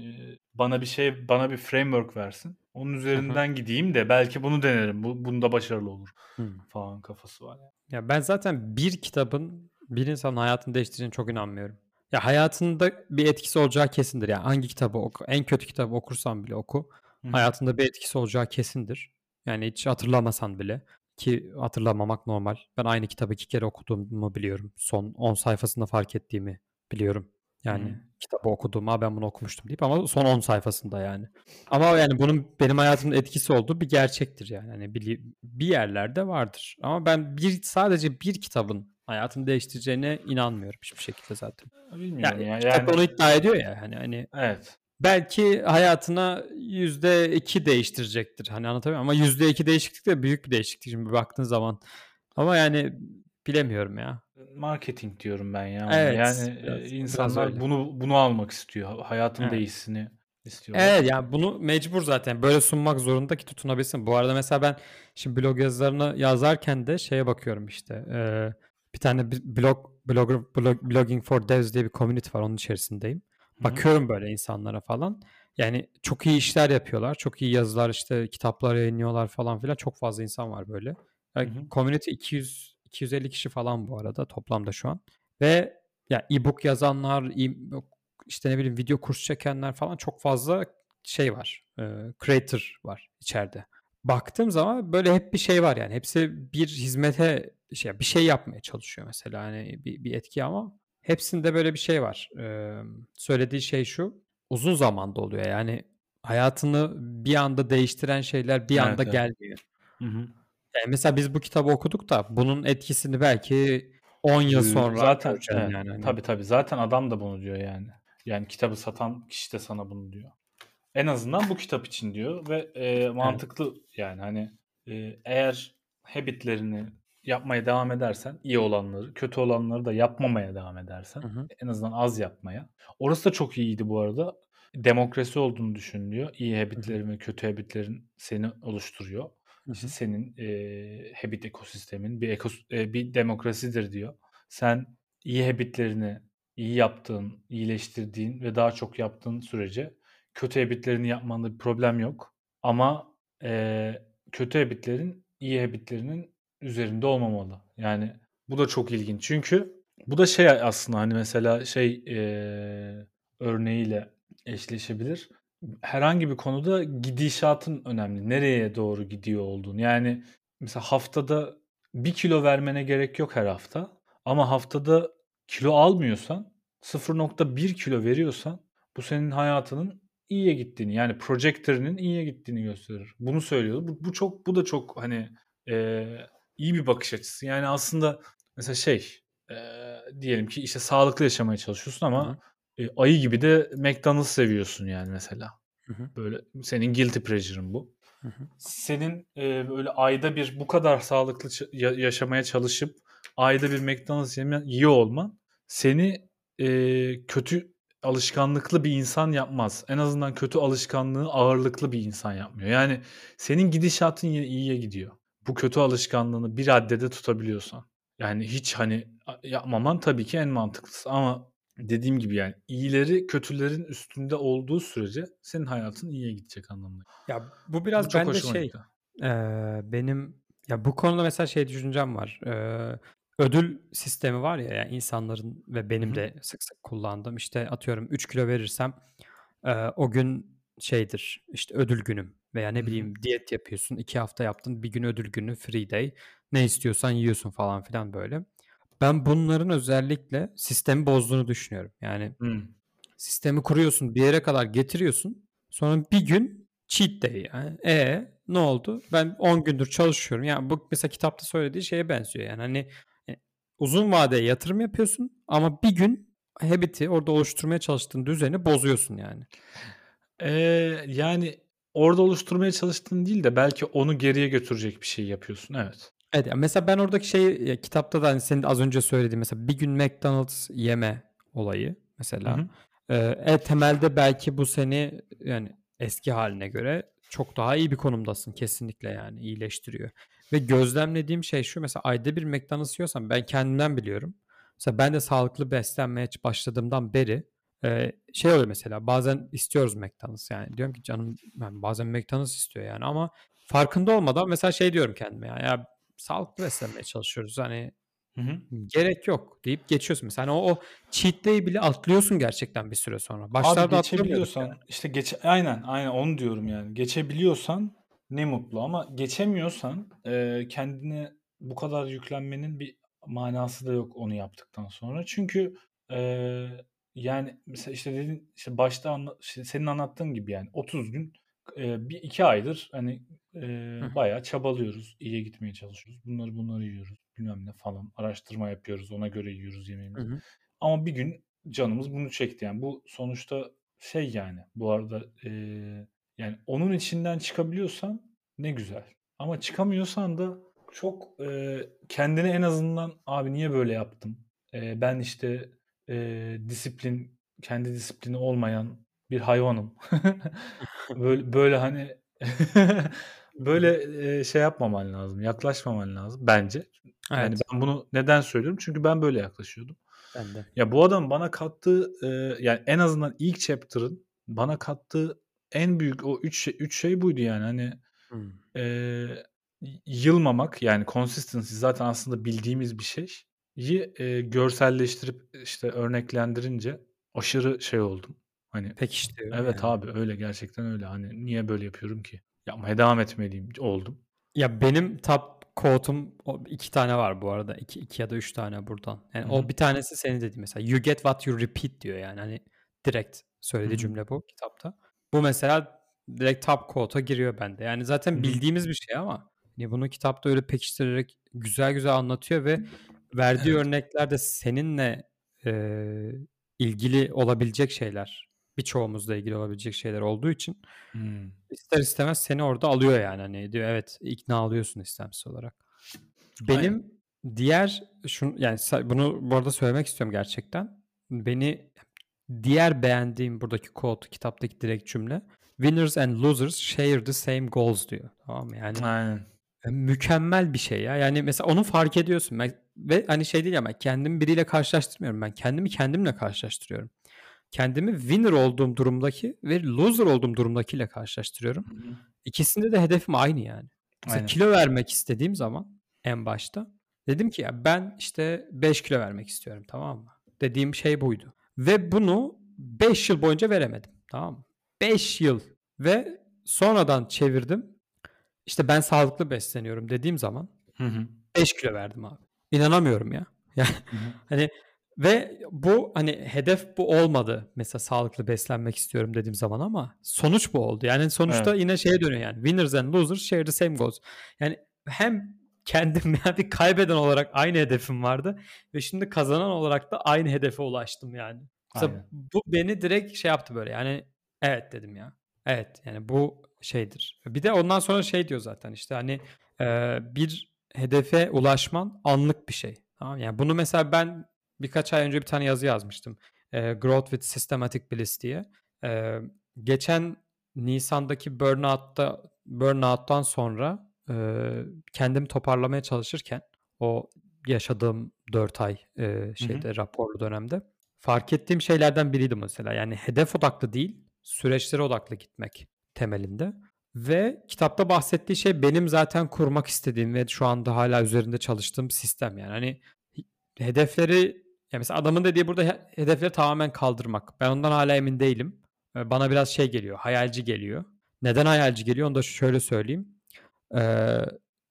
bana bir şey bana bir framework versin. Onun üzerinden gideyim de belki bunu denerim. Bu bunda başarılı olur Hı. falan kafası var. Yani. Ya ben zaten bir kitabın bir insanın hayatını değiştireceğine çok inanmıyorum. Ya hayatında bir etkisi olacağı kesindir. Yani hangi kitabı oku, en kötü kitabı okursan bile oku, hı. hayatında bir etkisi olacağı kesindir. Yani hiç hatırlamasan bile ki hatırlamamak normal. Ben aynı kitabı iki kere okuduğumu biliyorum. Son 10 sayfasında fark ettiğimi biliyorum. Yani Hı. kitabı okuduğum, "Aa ben bunu okumuştum deyip ama son 10 sayfasında yani. Ama yani bunun benim hayatımda etkisi olduğu bir gerçektir yani. Hani bir, bir yerlerde vardır. Ama ben bir sadece bir kitabın hayatını değiştireceğine inanmıyorum hiçbir şekilde zaten. Bilmiyorum Yani, ya. kitap Yani onu iddia ediyor ya hani hani evet. Belki hayatına yüzde iki değiştirecektir. Hani anlatabiliyor? Ama yüzde iki değişiklik de büyük bir değişiklik şimdi baktığın zaman. Ama yani bilemiyorum ya. Marketing diyorum ben ya. ona. Evet, Yani biraz- biraz insanlar öyle. bunu bunu almak istiyor. Hayatın Evet. değişsini istiyorlar. Evet yani bunu mecbur zaten böyle sunmak zorunda ki tutunabilsin. Bu arada mesela ben şimdi blog yazılarını yazarken de şeye bakıyorum işte. eee, bir tane blog, blogger, blog, blogging for devs diye bir community var onun içerisindeyim. Bakıyorum böyle insanlara falan. Yani çok iyi işler yapıyorlar. Çok iyi yazılar işte kitaplar yayınlıyorlar falan filan. Çok fazla insan var böyle. Yani Hı hı. community 200 250 kişi falan bu arada toplamda şu an. Ve ya e-book yazanlar, e- işte ne bileyim video kurs çekenler falan çok fazla şey var. e, creator var içeride. Baktığım zaman böyle hep bir şey var yani. Hepsi bir hizmete şey bir şey yapmaya çalışıyor mesela hani bir, bir etki ama hepsinde böyle bir şey var. E, söylediği şey şu. Uzun zamanda oluyor yani hayatını bir anda değiştiren şeyler bir Evet, anda evet. gelmiyor. Hı hı. Yani mesela biz bu kitabı okuduk da bunun etkisini belki 10 yıl Ee, sonra zaten evet, yani. Hani. tabii tabii zaten adam da bunu diyor yani. Yani kitabı satan kişi de sana bunu diyor. En azından bu kitap için diyor ve e, mantıklı yani hani e, eğer habitlerini yapmaya devam edersen iyi olanları, kötü olanları da yapmamaya devam edersen Hı hı. en azından az yapmaya. Orası da çok iyiydi bu arada. Demokrasi olduğunu düşünülüyor. İyi habitlerin ve kötü habitlerin seni oluşturuyor. Hı İşte hı. senin e, habit ekosistemin bir ekos e, bir demokrasidir diyor. Sen iyi habitlerini iyi yaptığın, iyileştirdiğin ve daha çok yaptığın sürece kötü habitlerini yapmanda bir problem yok. Ama e, kötü habitlerin iyi habitlerinin üzerinde olmamalı. Yani bu da çok ilginç. Çünkü bu da şey aslında hani mesela şey e, örneğiyle eşleşebilir. Herhangi bir konuda gidişatın önemli. Nereye doğru gidiyor olduğunu. Yani mesela haftada bir kilo vermene gerek yok her hafta. Ama haftada kilo almıyorsan 0.1 kilo veriyorsan bu senin hayatının iyiye gittiğini yani projector'ının iyiye gittiğini gösterir. Bunu söylüyor. Bu, bu çok bu da çok hani e, iyi bir bakış açısı. Yani aslında mesela şey e, diyelim ki işte sağlıklı yaşamaya çalışıyorsun ama e, ayı gibi de McDonald's seviyorsun yani mesela. Hı hı. Böyle senin guilty pleasure'ın bu. Hı hı. Senin e, böyle ayda bir bu kadar sağlıklı ç- ya- yaşamaya çalışıp ayda bir McDonald's yemen yiyor olman seni e, kötü alışkanlıklı bir insan yapmaz. En azından kötü alışkanlığı ağırlıklı bir insan yapmıyor. Yani senin gidişatın iyiye gidiyor. Bu kötü alışkanlığını bir raddede tutabiliyorsan. Yani hiç hani yapmaman tabii ki en mantıklısı ama dediğim gibi yani iyileri kötülerin üstünde olduğu sürece senin hayatın iyiye gidecek anlamına. Ya bu Bu biraz çok bende şey gitti. eee, benim ya bu konuda mesela şey düşüncem var. Eee, ödül sistemi var ya yani insanların ve benim de sık sık kullandığım işte atıyorum 3 kilo verirsem eee, o gün şeydir işte ödül günüm veya ne bileyim diyet yapıyorsun 2 hafta yaptın bir gün ödül günü free day ne istiyorsan yiyorsun falan filan böyle. Ben bunların özellikle sistemi bozduğunu düşünüyorum. Yani Hı. sistemi kuruyorsun bir yere kadar getiriyorsun. Sonra bir gün cheat day yani. E ne oldu? Ben 10 gündür çalışıyorum. Yani bu mesela kitapta söylediği şeye benziyor. Yani hani e, uzun vadeye yatırım yapıyorsun ama bir gün habit'i orada oluşturmaya çalıştığın düzeni bozuyorsun yani. Eee, yani orada oluşturmaya çalıştığın değil de belki onu geriye götürecek bir şey yapıyorsun. Evet. Evet yani mesela ben oradaki şey ya, kitapta da hani senin az önce söylediğin mesela bir gün McDonald's yeme olayı Hı mesela. hı. Ee, e, temelde belki bu seni yani eski haline göre çok daha iyi bir konumdasın kesinlikle yani iyileştiriyor. Ve gözlemlediğim şey şu mesela ayda bir McDonald's yiyorsam ben kendimden biliyorum. Mesela ben de sağlıklı beslenmeye başladığımdan beri şey oluyor mesela bazen istiyoruz McDonald's yani diyorum ki canım ben bazen McDonald's istiyor yani ama farkında olmadan mesela şey diyorum kendime ya, ya sağlıklı beslenmeye çalışıyoruz hani Hı hı. gerek yok deyip geçiyorsun mesela hani o, o cheat day'i bile atlıyorsun gerçekten bir süre sonra. Abi Başlarda atlamıyorduk geçebiliyorsan yani. işte geç aynen aynen onu diyorum yani. Geçebiliyorsan ne mutlu ama geçemiyorsan e, kendine bu kadar yüklenmenin bir manası da yok onu yaptıktan sonra. Çünkü e, yani mesela işte dedin işte başta anla, işte senin anlattığın gibi yani 30 gün e, bir iki aydır hani e, Hı. bayağı çabalıyoruz, iyiye gitmeye çalışıyoruz. Bunları bunları yiyoruz, bilmem ne falan. Araştırma yapıyoruz, ona göre yiyoruz Hı yemeğimizi. hı. Ama bir gün canımız bunu çekti yani. Bu sonuçta şey yani bu arada e, yani onun içinden çıkabiliyorsan ne güzel. Ama çıkamıyorsan da çok e, kendine en azından abi niye böyle yaptım? E, ben işte e, disiplin kendi disiplini olmayan bir hayvanım. [LAUGHS] böyle böyle hani [LAUGHS] böyle e, şey yapmaman lazım, yaklaşmaman lazım bence. Yani Evet. ben bunu neden söylüyorum? Çünkü ben böyle yaklaşıyordum. Ben de. Ya bu adam bana kattığı e, yani en azından ilk chapter'ın bana kattığı en büyük o üç şey, üç şey buydu yani hani Hmm. e, yılmamak yani consistency zaten aslında bildiğimiz bir şey. Yi e, görselleştirip işte örneklendirince aşırı şey oldum. Hani Pekiştiriyor evet yani. abi öyle gerçekten öyle. Hani niye böyle yapıyorum ki? Yapmaya devam etmeliyim oldum. Ya benim top quote'um o iki tane var bu arada. İki, iki ya da üç tane buradan. Yani Hı o hı. bir tanesi senin dediğin mesela. You get what you repeat diyor yani. Hani direkt Hı söylediği hı. cümle bu kitapta. Bu mesela direkt top quote'a giriyor bende. Yani Hı zaten hı. bildiğimiz bir şey ama hani bunu kitapta öyle pekiştirerek güzel güzel anlatıyor ve verdiği Evet. örnekler de seninle e, ilgili olabilecek şeyler. Birçoğumuzla ilgili olabilecek şeyler olduğu için Hmm. ister istemez seni orada alıyor yani. Hani diyor evet ikna alıyorsun istemsiz olarak. Aynen. Benim diğer şun yani bunu bu arada söylemek istiyorum gerçekten. Beni diğer beğendiğim buradaki quote kitaptaki direkt cümle winners and losers share the same goals diyor. Tamam? Yani Aynen. mükemmel bir şey ya. Yani mesela onu fark ediyorsun. Ve hani şey değil ama kendimi biriyle karşılaştırmıyorum. Ben kendimi kendimle karşılaştırıyorum. Kendimi winner olduğum durumdaki ve loser olduğum durumdakiyle karşılaştırıyorum. Hı hı. İkisinde de hedefim aynı yani. Mesela Aynen. kilo vermek istediğim zaman en başta dedim ki ya ben işte 5 kilo vermek istiyorum tamam mı? Dediğim şey buydu. Ve bunu 5 yıl boyunca veremedim tamam mı? 5 yıl ve sonradan çevirdim. İşte ben sağlıklı besleniyorum dediğim zaman Hı hı. 5 kilo verdim abi. İnanamıyorum ya. [LAUGHS] Yani hani ve bu hani hedef bu olmadı. Mesela sağlıklı beslenmek istiyorum dediğim zaman ama sonuç bu oldu. Yani sonuçta Evet. yine şeye dönüyor yani. Winners and losers share the same goals. Yani hem kendim [LAUGHS] yani bir kaybeden olarak aynı hedefim vardı ve şimdi kazanan olarak da aynı hedefe ulaştım yani. Mesela Aynen. bu beni direkt şey yaptı böyle yani evet dedim ya. Evet yani bu şeydir. Bir de ondan sonra şey diyor zaten işte hani e, bir hedefe ulaşman anlık bir şey. Tamam yani bunu mesela ben birkaç ay önce bir tane yazı yazmıştım. E, Growth with Systematic Bliss diye. E, geçen Nisan'daki burnout'ta burnout'tan sonra e, kendimi toparlamaya çalışırken o yaşadığım 4 ay e, şeyde hı hı. raporlu dönemde fark ettiğim şeylerden biriydi mesela. Yani hedef odaklı değil, süreçlere odaklı gitmek temelinde. Ve kitapta bahsettiği şey benim zaten kurmak istediğim ve şu anda hala üzerinde çalıştığım sistem. Yani hani hedefleri yani mesela adamın dediği burada hedefleri tamamen kaldırmak. Ben ondan hala emin değilim. Bana biraz şey geliyor, hayalci geliyor. Neden hayalci geliyor onu da şöyle söyleyeyim. Ee,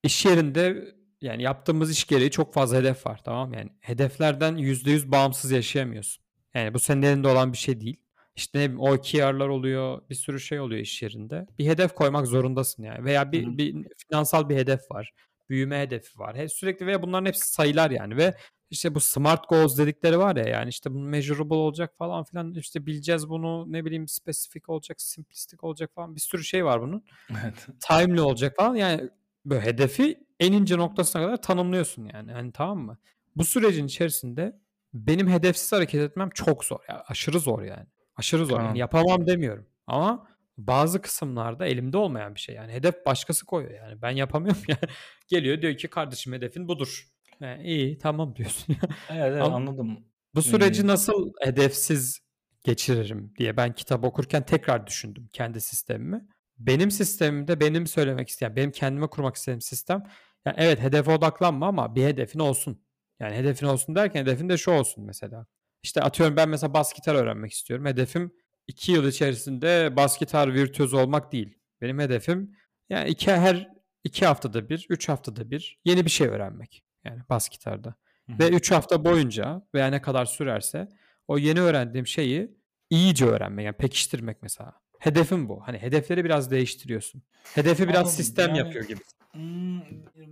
iş yerinde yani yaptığımız iş gereği çok fazla hedef var tamam Yani hedeflerden %100 bağımsız yaşayamıyorsun. Yani bu senin elinde olan bir şey değil. İşte ne bileyim OKR'lar oluyor, bir sürü şey oluyor iş yerinde. Bir hedef koymak zorundasın yani. Veya bir, bir finansal bir hedef var. Büyüme hedefi var. He, sürekli veya bunların hepsi sayılar yani ve işte bu smart goals dedikleri var ya yani işte bu measurable olacak falan filan işte bileceğiz bunu ne bileyim spesifik olacak, simplistic olacak falan bir sürü şey var bunun. Evet. Timely olacak falan yani böyle hedefi en ince noktasına kadar tanımlıyorsun yani. Hani tamam mı? Bu sürecin içerisinde benim hedefsiz hareket etmem çok zor. Yani aşırı zor yani. Aşırı zor. Tamam. Yani yapamam demiyorum. Ama bazı kısımlarda elimde olmayan bir şey. Yani hedef başkası koyuyor yani. Ben yapamıyorum [LAUGHS] yani. Geliyor diyor ki kardeşim hedefin budur. Yani iyi tamam [LAUGHS] diyorsun. evet, evet anladım. Bu süreci nasıl hedefsiz geçiririm diye ben kitap okurken tekrar düşündüm kendi sistemimi. Benim sistemimde benim söylemek isteyen, benim kendime kurmak istediğim sistem yani evet hedefe odaklanma ama bir hedefin olsun. Yani hedefin olsun derken hedefin de şu olsun mesela. İşte atıyorum ben mesela bas gitar öğrenmek istiyorum. Hedefim iki yıl içerisinde bas gitar virtüöz olmak değil. Benim hedefim yani iki, her iki haftada bir, üç haftada bir yeni bir şey öğrenmek. Yani bas gitarda. Hı-hı. Ve üç hafta boyunca veya ne kadar sürerse o yeni öğrendiğim şeyi iyice öğrenmek. Yani pekiştirmek mesela. Hedefim bu. Hani hedefleri biraz değiştiriyorsun. Hedefi biraz Anladım. sistem yani, yapıyor gibi. Hmm,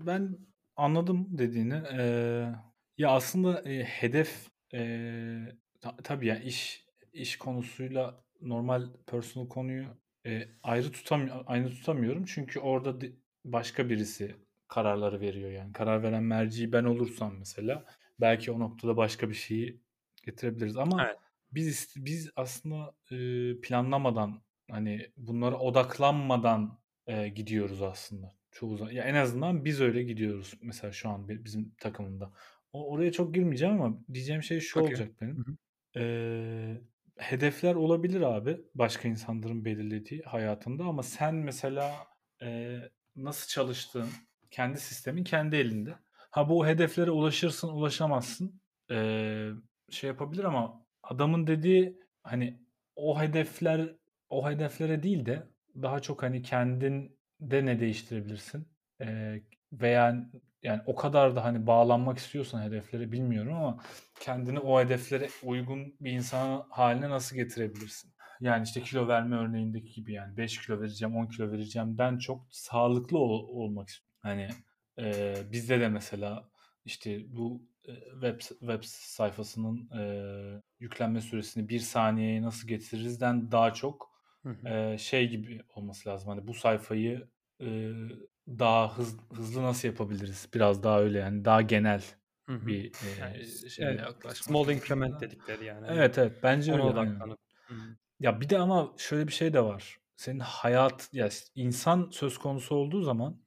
ben anladım dediğini. Ee, ya aslında e, hedef e, ta, tabii ya iş iş konusuyla normal personal konuyu e, ayrı tutam aynı tutamıyorum. Çünkü orada başka birisi kararları veriyor yani. Karar veren merci ben olursam mesela belki o noktada başka bir şeyi getirebiliriz. Ama evet. biz biz aslında e, planlamadan hani bunlara odaklanmadan e, gidiyoruz aslında çoğu zaman ya en azından biz öyle gidiyoruz mesela şu an bizim takımında o, oraya çok girmeyeceğim ama diyeceğim şey şu okay. olacak benim. Hı hı. Ee, hedefler olabilir abi başka insanların belirlediği hayatında ama sen mesela e, nasıl çalıştığın kendi sistemin kendi elinde. Ha bu hedeflere ulaşırsın ulaşamazsın ee, şey yapabilir ama adamın dediği hani o hedefler o hedeflere değil de daha çok hani kendin de ne değiştirebilirsin ee, veya yani o kadar da hani bağlanmak istiyorsan hedeflere bilmiyorum ama kendini o hedeflere uygun bir insan haline nasıl getirebilirsin? Yani işte kilo verme örneğindeki gibi yani 5 kilo vereceğim 10 kilo vereceğimden çok sağlıklı ol- olmak istiyorum. Hani e, bizde de mesela işte bu web web sayfasının e, yüklenme süresini bir saniyeye nasıl getiririzden daha çok e, şey gibi olması lazım. Hani bu sayfayı e, daha hız, hızlı nasıl yapabiliriz? Biraz daha öyle yani daha genel Hı-hı. bir e, yani, şeyle evet. Small increment dedikleri yani. Evet evet bence öyle. Odaklanıp. Ya bir de ama şöyle bir şey de var. Senin hayat ya insan söz konusu olduğu zaman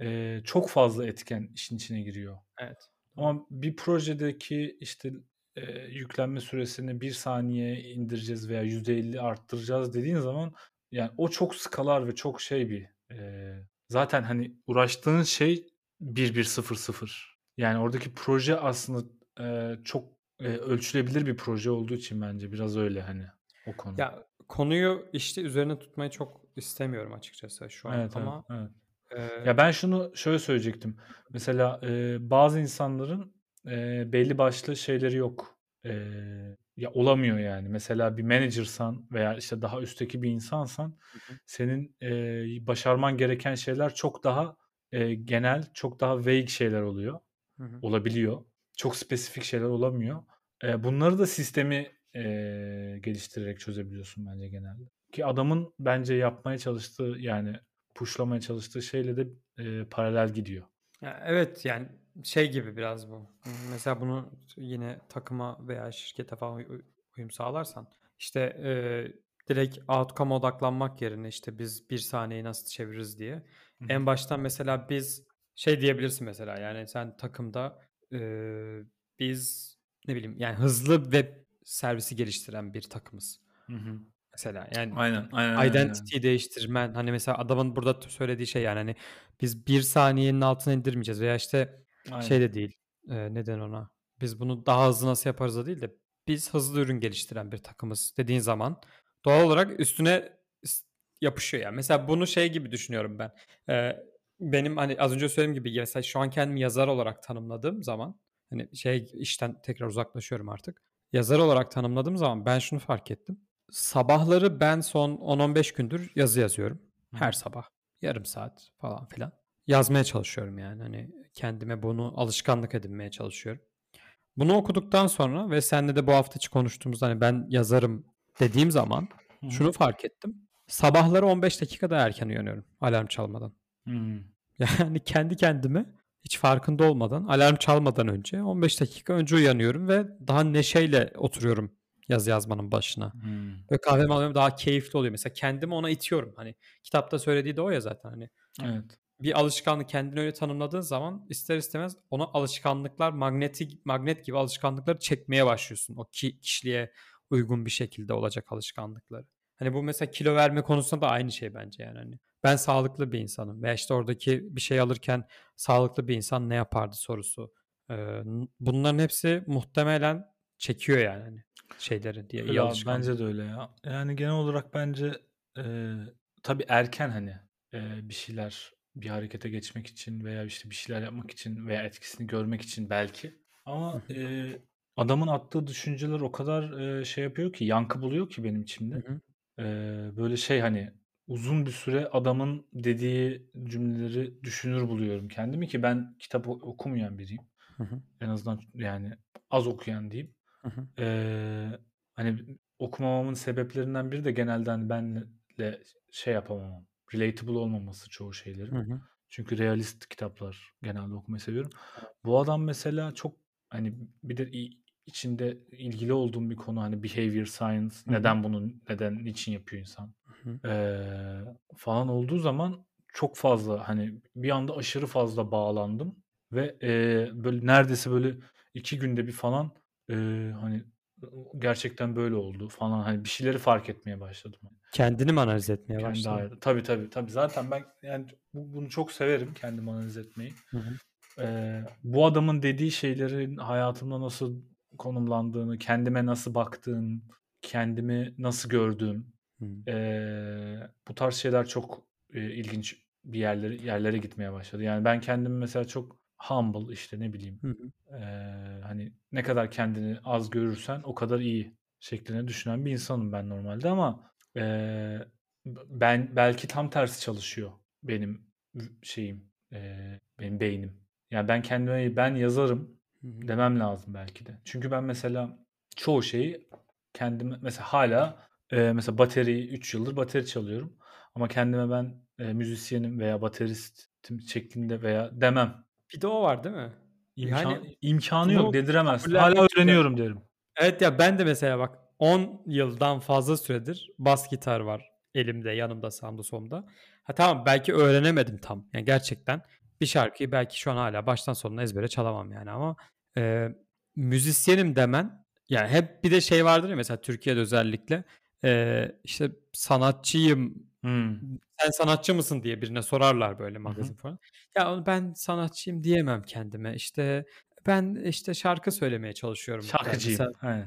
e, çok fazla etken işin içine giriyor. Evet. Ama bir projedeki işte e, yüklenme süresini bir saniye indireceğiz veya %50 arttıracağız dediğin zaman yani o çok skalar ve çok şey bir e, zaten hani uğraştığın şey 1100. Yani oradaki proje aslında e, çok e, ölçülebilir bir proje olduğu için bence biraz öyle hani o konu. Ya konuyu işte üzerine tutmayı çok istemiyorum açıkçası şu an evet, ama evet, evet. E... ya ben şunu şöyle söyleyecektim. Mesela e, bazı insanların e, belli başlı şeyleri yok. E, ya olamıyor yani. Mesela bir managersan veya işte daha üstteki bir insansan hı hı. senin e, başarman gereken şeyler çok daha e, genel çok daha vague şeyler oluyor. Hı hı. Olabiliyor. Çok spesifik şeyler olamıyor. E, bunları da sistemi e, geliştirerek çözebiliyorsun bence genelde. Ki adamın bence yapmaya çalıştığı yani pushlamaya çalıştığı şeyle de e, paralel gidiyor. Ya evet yani şey gibi biraz bu. Mesela bunu yine takıma veya şirkete falan uyum sağlarsan işte e, direkt outcome odaklanmak yerine işte biz bir saniyeyi nasıl çeviririz diye. Hı-hı. En baştan mesela biz şey diyebilirsin mesela yani sen takımda e, biz ne bileyim yani hızlı web servisi geliştiren bir takımız. Hı hı. Mesela yani aynen, aynen, identity aynen. değiştirmen hani mesela adamın burada söylediği şey yani hani biz bir saniyenin altına indirmeyeceğiz veya işte aynen. şey de değil e, neden ona biz bunu daha hızlı nasıl yaparız da değil de biz hızlı ürün geliştiren bir takımız dediğin zaman doğal olarak üstüne yapışıyor yani. Mesela bunu şey gibi düşünüyorum ben. Ee, benim hani az önce söylediğim gibi mesela şu an kendimi yazar olarak tanımladığım zaman hani şey işten tekrar uzaklaşıyorum artık. Yazar olarak tanımladığım zaman ben şunu fark ettim. Sabahları ben son 10-15 gündür yazı yazıyorum. Her sabah. Yarım saat falan filan. Yazmaya çalışıyorum yani. Hani kendime bunu alışkanlık edinmeye çalışıyorum. Bunu okuduktan sonra ve seninle de bu hafta içi konuştuğumuzda hani ben yazarım dediğim zaman şunu fark ettim. Sabahları 15 dakika daha erken uyanıyorum alarm çalmadan. [LAUGHS] Yani kendi kendime hiç farkında olmadan alarm çalmadan önce 15 dakika önce uyanıyorum ve daha neşeyle oturuyorum yaz yazmanın başına. Hmm. Ve kahvemi alıyorum daha keyifli oluyor. Mesela kendimi ona itiyorum. Hani kitapta söylediği de o ya zaten hani. Evet. Bir alışkanlık kendini öyle tanımladığın zaman ister istemez ona alışkanlıklar magnetik magnet gibi alışkanlıkları çekmeye başlıyorsun. O ki, kişiliğe uygun bir şekilde olacak alışkanlıkları. Hani bu mesela kilo verme konusunda da aynı şey bence yani. Hani ben sağlıklı bir insanım veya işte oradaki bir şey alırken sağlıklı bir insan ne yapardı sorusu. Bunların hepsi muhtemelen çekiyor yani hani şeyleri diye. Ya, bence de öyle ya. Yani genel olarak bence e, tabii erken hani e, bir şeyler bir harekete geçmek için veya işte bir şeyler yapmak için veya etkisini görmek için belki. Ama e, adamın attığı düşünceler o kadar e, şey yapıyor ki yankı buluyor ki benim içimde. Hı hı. E, böyle şey hani uzun bir süre adamın dediği cümleleri düşünür buluyorum kendimi ki ben kitap okumayan biriyim. Hı hı. En azından yani az okuyan diyeyim. Hı hı. Hani okumamamın sebeplerinden biri de genelde hani benle şey yapamamam. Relatable olmaması çoğu şeylerin. Hı hı. Çünkü realist kitaplar genelde okumayı seviyorum. Bu adam mesela çok hani bir de içinde ilgili olduğum bir konu hani behavior science Hı-hı. neden bunu neden niçin yapıyor insan ee, falan olduğu zaman çok fazla hani bir anda aşırı fazla bağlandım ve e, böyle neredeyse böyle iki günde bir falan e, hani gerçekten böyle oldu falan hani bir şeyleri fark etmeye başladım. Kendini mi analiz etmeye Kendi başladın? Hayatı. Tabii tabii tabii. Zaten ben yani bunu çok severim kendimi analiz etmeyi. Hı hı. Ee, bu adamın dediği şeylerin hayatımda nasıl konumlandığını, kendime nasıl baktığım, kendimi nasıl gördüğüm, e, bu tarz şeyler çok e, ilginç bir yerlere yerlere gitmeye başladı. Yani ben kendimi mesela çok humble işte ne bileyim hı hı. E, hani ne kadar kendini az görürsen o kadar iyi şeklinde düşünen bir insanım ben normalde ama e, ben belki tam tersi çalışıyor benim şeyim e, benim beynim. Yani ben kendime ben yazarım demem lazım belki de. Çünkü ben mesela çoğu şeyi kendime mesela hala e, mesela bateri 3 yıldır bateri çalıyorum. Ama kendime ben e, müzisyenim veya bateristim şeklinde veya demem. Bir de o var değil mi? İmkan, yani imkanı yok dediremez. Hala öğreniyorum de. derim. Evet ya ben de mesela bak 10 yıldan fazla süredir bas gitar var elimde, yanımda, sağımda, solumda. Ha tamam belki öğrenemedim tam. Yani gerçekten bir şarkıyı belki şu an hala baştan sonuna ezbere çalamam yani ama e, müzisyenim demen yani hep bir de şey vardır ya mesela Türkiye'de özellikle e, işte sanatçıyım hmm. sen sanatçı mısın diye birine sorarlar böyle magazin Hı-hı. falan. Ya ben sanatçıyım diyemem kendime işte ben işte şarkı söylemeye çalışıyorum. Şarkıcıyım. Mesela, yani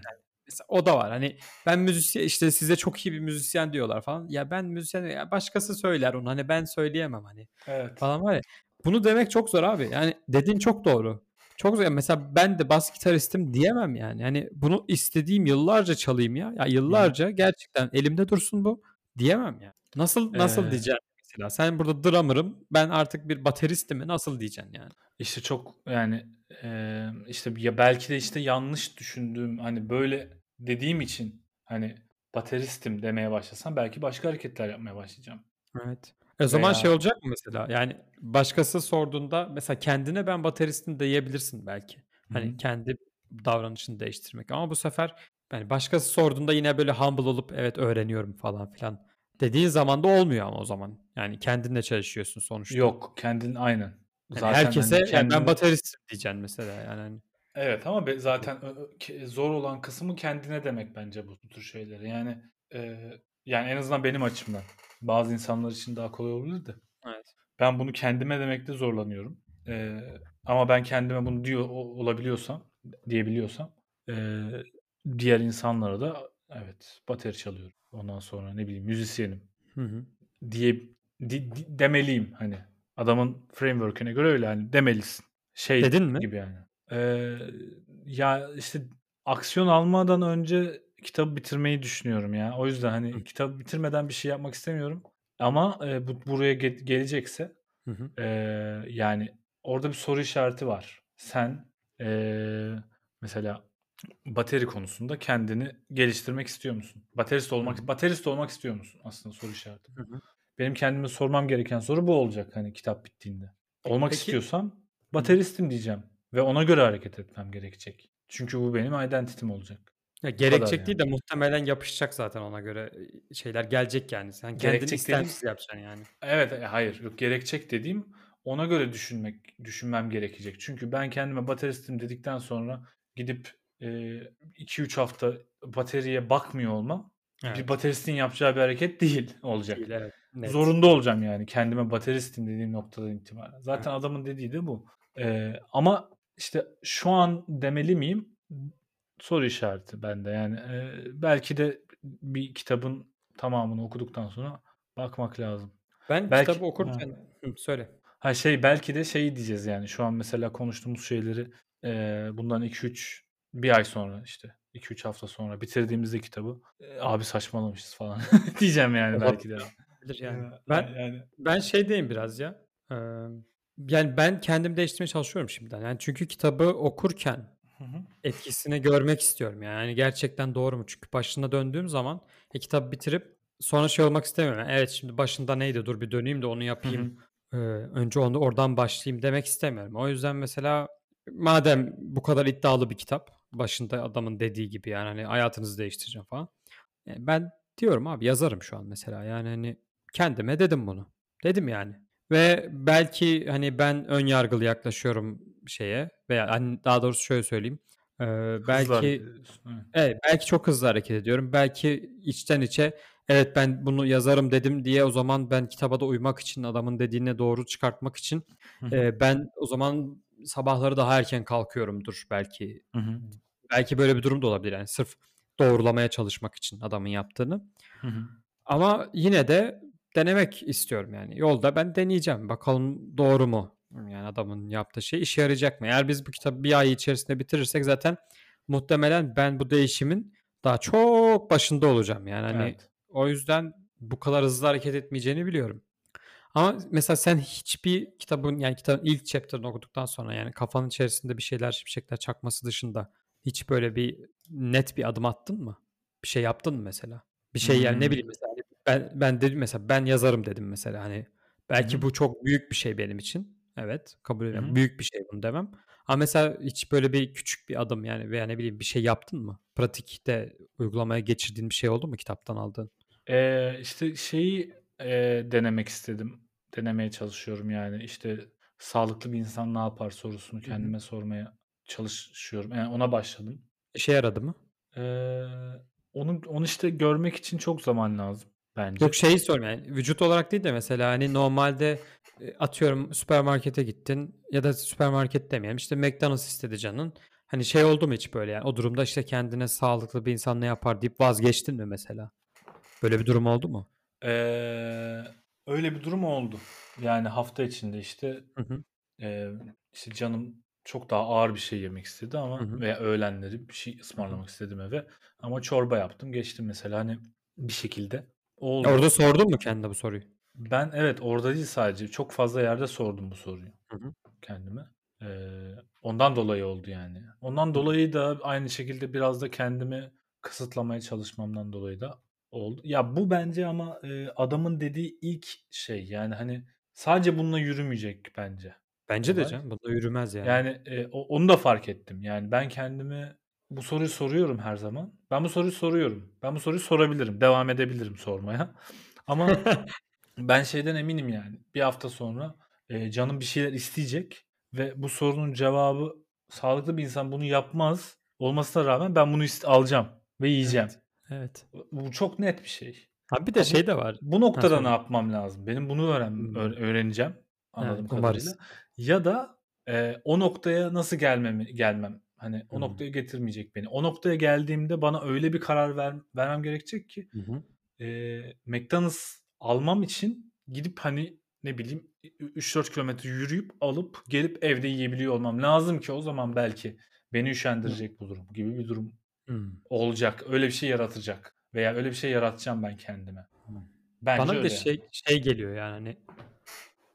mesela o da var. Hani ben müzisyen işte size çok iyi bir müzisyen diyorlar falan. Ya ben müzisyen ya başkası söyler onu. Hani ben söyleyemem hani. Evet. Falan var ya. Bunu demek çok zor abi. Yani dediğin çok doğru. Çok zor. Mesela ben de bas gitaristim diyemem yani. Yani bunu istediğim yıllarca çalayım ya. Ya yıllarca gerçekten elimde dursun bu diyemem ya. Nasıl nasıl ee, diyeceğim? mesela. Sen burada drummer'ım. Ben artık bir bateristim mi? Nasıl diyeceksin yani? İşte çok yani e, işte ya belki de işte yanlış düşündüğüm hani böyle dediğim için hani bateristim demeye başlasam belki başka hareketler yapmaya başlayacağım. Evet. E o zaman Veya şey olacak mı mesela? Yani başkası sorduğunda mesela kendine ben bateristim diyebilirsin belki. Hı Hani hı. kendi davranışını değiştirmek. Ama bu sefer yani başkası sorduğunda yine böyle humble olup evet öğreniyorum falan filan dediğin zaman da olmuyor ama o zaman. Yani kendinle çalışıyorsun sonuçta. Yok kendin aynen. Yani Zaten herkese hani "Ya ben kendini bateristim diyeceksin mesela yani. hani. Evet ama zaten zor olan kısmı kendine demek bence bu, tür şeyleri. Yani e, yani en azından benim açımdan. Bazı insanlar için daha kolay olabilir de. Evet. Ben bunu kendime demekte zorlanıyorum. E, ama ben kendime bunu diyor olabiliyorsam, diyebiliyorsam e, diğer insanlara da evet bateri çalıyorum. Ondan sonra ne bileyim müzisyenim Hı hı. diye di- di- demeliyim hani. Adamın framework'üne göre öyle hani demelisin. Şey Dedin mi? gibi yani. Ee, ya işte aksiyon almadan önce kitabı bitirmeyi düşünüyorum ya. O yüzden Hı hani kitabı bitirmeden bir şey yapmak istemiyorum. Ama e, bu buraya ge- gelecekse hı. hı. e, yani orada bir soru işareti var. Sen e, mesela bateri konusunda kendini geliştirmek istiyor musun? Baterist olmak hı. baterist olmak istiyor musun? Aslında soru işareti. Hı hı. Benim kendime sormam gereken soru bu olacak hani kitap bittiğinde. Olmak Peki istiyorsam bateristim diyeceğim ve ona göre hareket etmem gerekecek. Çünkü bu benim identity'm olacak. Ya gerekecek değil yani. de muhtemelen yapışacak zaten ona göre şeyler gelecek yani. Sen kendini Gerekecek istemsiz yapacaksın yani. evet e, hayır yok gerekecek dediğim ona göre düşünmek düşünmem gerekecek. Çünkü ben kendime bateristim dedikten sonra gidip 2-3 hafta bateriye bakmıyor olmam bir Evet. bateristin yapacağı bir hareket değil [LAUGHS] olacak. Değil evet. Net. Zorunda olacağım yani kendime bateristim dediğim noktadan itibaren. Zaten Evet. adamın dediği de bu. Ee, ama işte şu an demeli miyim? Soru işareti bende. Yani e, belki de bir kitabın tamamını okuduktan sonra bakmak lazım. Ben Belki kitabı ha. okurken Hı, söyle. Ha şey belki de şey diyeceğiz yani şu an mesela konuştuğumuz şeyleri e, bundan 2-3 bir ay sonra işte 2-3 hafta sonra bitirdiğimizde kitabı abi saçmalamışız falan [LAUGHS] diyeceğim yani belki de. Yani. Ya, Ben yani ben şeydeyim biraz ya. Ee, yani ben kendim değiştirmeye çalışıyorum şimdiden. Yani çünkü kitabı okurken etkisini görmek istiyorum. Yani gerçekten doğru mu? Çünkü başına döndüğüm zaman e, kitabı bitirip sonra şey olmak istemiyorum. Yani evet şimdi başında neydi? Dur bir döneyim de onu yapayım. Ee, önce onu oradan başlayayım demek istemiyorum. O yüzden mesela madem bu kadar iddialı bir kitap, başında adamın dediği gibi yani hani hayatınızı değiştireceğim falan. Yani ben diyorum abi yazarım şu an mesela. Yani hani kendime dedim bunu. Dedim yani. Ve belki hani ben ön yargılı yaklaşıyorum şeye veya hani daha doğrusu şöyle söyleyeyim. Ee, belki. Evet. evet belki çok hızlı hareket ediyorum. Belki içten içe evet ben bunu yazarım dedim diye o zaman ben kitaba da uymak için adamın dediğine doğru çıkartmak için e, ben o zaman sabahları daha erken kalkıyorumdur belki. Hı hı. Belki böyle bir durum da olabilir yani sırf doğrulamaya çalışmak için adamın yaptığını. Hı hı. Ama yine de denemek istiyorum yani. Yolda ben deneyeceğim. Bakalım doğru mu? Yani adamın yaptığı şey işe yarayacak mı? Eğer biz bu kitabı bir ay içerisinde bitirirsek zaten muhtemelen ben bu değişimin daha çok başında olacağım. Yani hani Evet. o yüzden bu kadar hızlı hareket etmeyeceğini biliyorum. Ama mesela sen hiçbir kitabın yani kitabın ilk chapter'ını okuduktan sonra yani kafanın içerisinde bir şeyler şimşekler çakması dışında hiç böyle bir net bir adım attın mı? Bir şey yaptın mı mesela? Bir şey yani ne Hmm. bileyim mesela hani ben ben dedim mesela ben yazarım dedim mesela hani belki hı. bu çok büyük bir şey benim için. Evet kabul ediyorum. hı. Büyük bir şey bunu demem. Ama mesela hiç böyle bir küçük bir adım yani veya ne bileyim bir şey yaptın mı? Pratikte uygulamaya geçirdiğin bir şey oldu mu kitaptan aldığın? Ee, işte şeyi e, denemek istedim. Denemeye çalışıyorum yani. İşte sağlıklı bir insan ne yapar sorusunu Hı hı. kendime sormaya çalışıyorum. Yani ona başladım. İşe yaradı mı? Ee, onu onu işte görmek için çok zaman lazım bence. Yok şeyi sorayım yani vücut olarak değil de mesela hani normalde e, atıyorum süpermarkete gittin ya da süpermarket demeyelim işte McDonald's istedi canın. Hani şey oldu mu hiç böyle yani o durumda işte kendine sağlıklı bir insan ne yapar deyip vazgeçtin mi mesela? Böyle bir durum oldu mu? Ee, öyle bir durum oldu. Yani hafta içinde işte Hı hı. e, işte canım çok daha ağır bir şey yemek istedi Hı ama hı. veya öğlenleri bir şey Hı hı. ısmarlamak istedim eve. Ama çorba yaptım geçtim mesela hani bir şekilde oldu. orada sordun mu kendine bu soruyu? Ben evet orada değil sadece. Çok fazla yerde sordum bu soruyu Hı hı. kendime. Eee, ondan dolayı oldu yani. Ondan dolayı da aynı şekilde biraz da kendimi kısıtlamaya çalışmamdan dolayı da oldu. Ya bu bence ama e, adamın dediği ilk şey yani hani sadece bununla yürümeyecek bence. Bence de olay. canım. Bunda yürümez yani. Yani e, o- onu da fark ettim. Yani ben kendime bu soruyu soruyorum her zaman. Ben bu soruyu soruyorum. Ben bu soruyu sorabilirim. Devam edebilirim sormaya. [LAUGHS] Ama ben şeyden eminim yani. Bir hafta sonra e, canım bir şeyler isteyecek ve bu sorunun cevabı sağlıklı bir insan bunu yapmaz olmasına rağmen ben bunu ist- alacağım ve yiyeceğim. Evet. Bu çok net bir şey. Abi bir de Ha, bu- şey de var. Bu noktada söyle. ne yapmam lazım? Benim bunu öğren Hmm. öğ- öğreneceğim anladığım Evet, kadarıyla. umarız. Ya da e, o noktaya nasıl gelmem gelmem hani o Hmm. noktaya getirmeyecek beni. O noktaya geldiğimde bana öyle bir karar ver, vermem gerekecek ki hı. e, McDonald's almam için gidip hani ne bileyim 3-4 kilometre yürüyüp alıp gelip evde yiyebiliyor olmam lazım ki o zaman belki beni üşendirecek bu durum gibi bir durum Hmm. olacak. Öyle bir şey yaratacak veya öyle bir şey yaratacağım ben kendime. Bence Bana bir de öyle. şey şey geliyor yani hani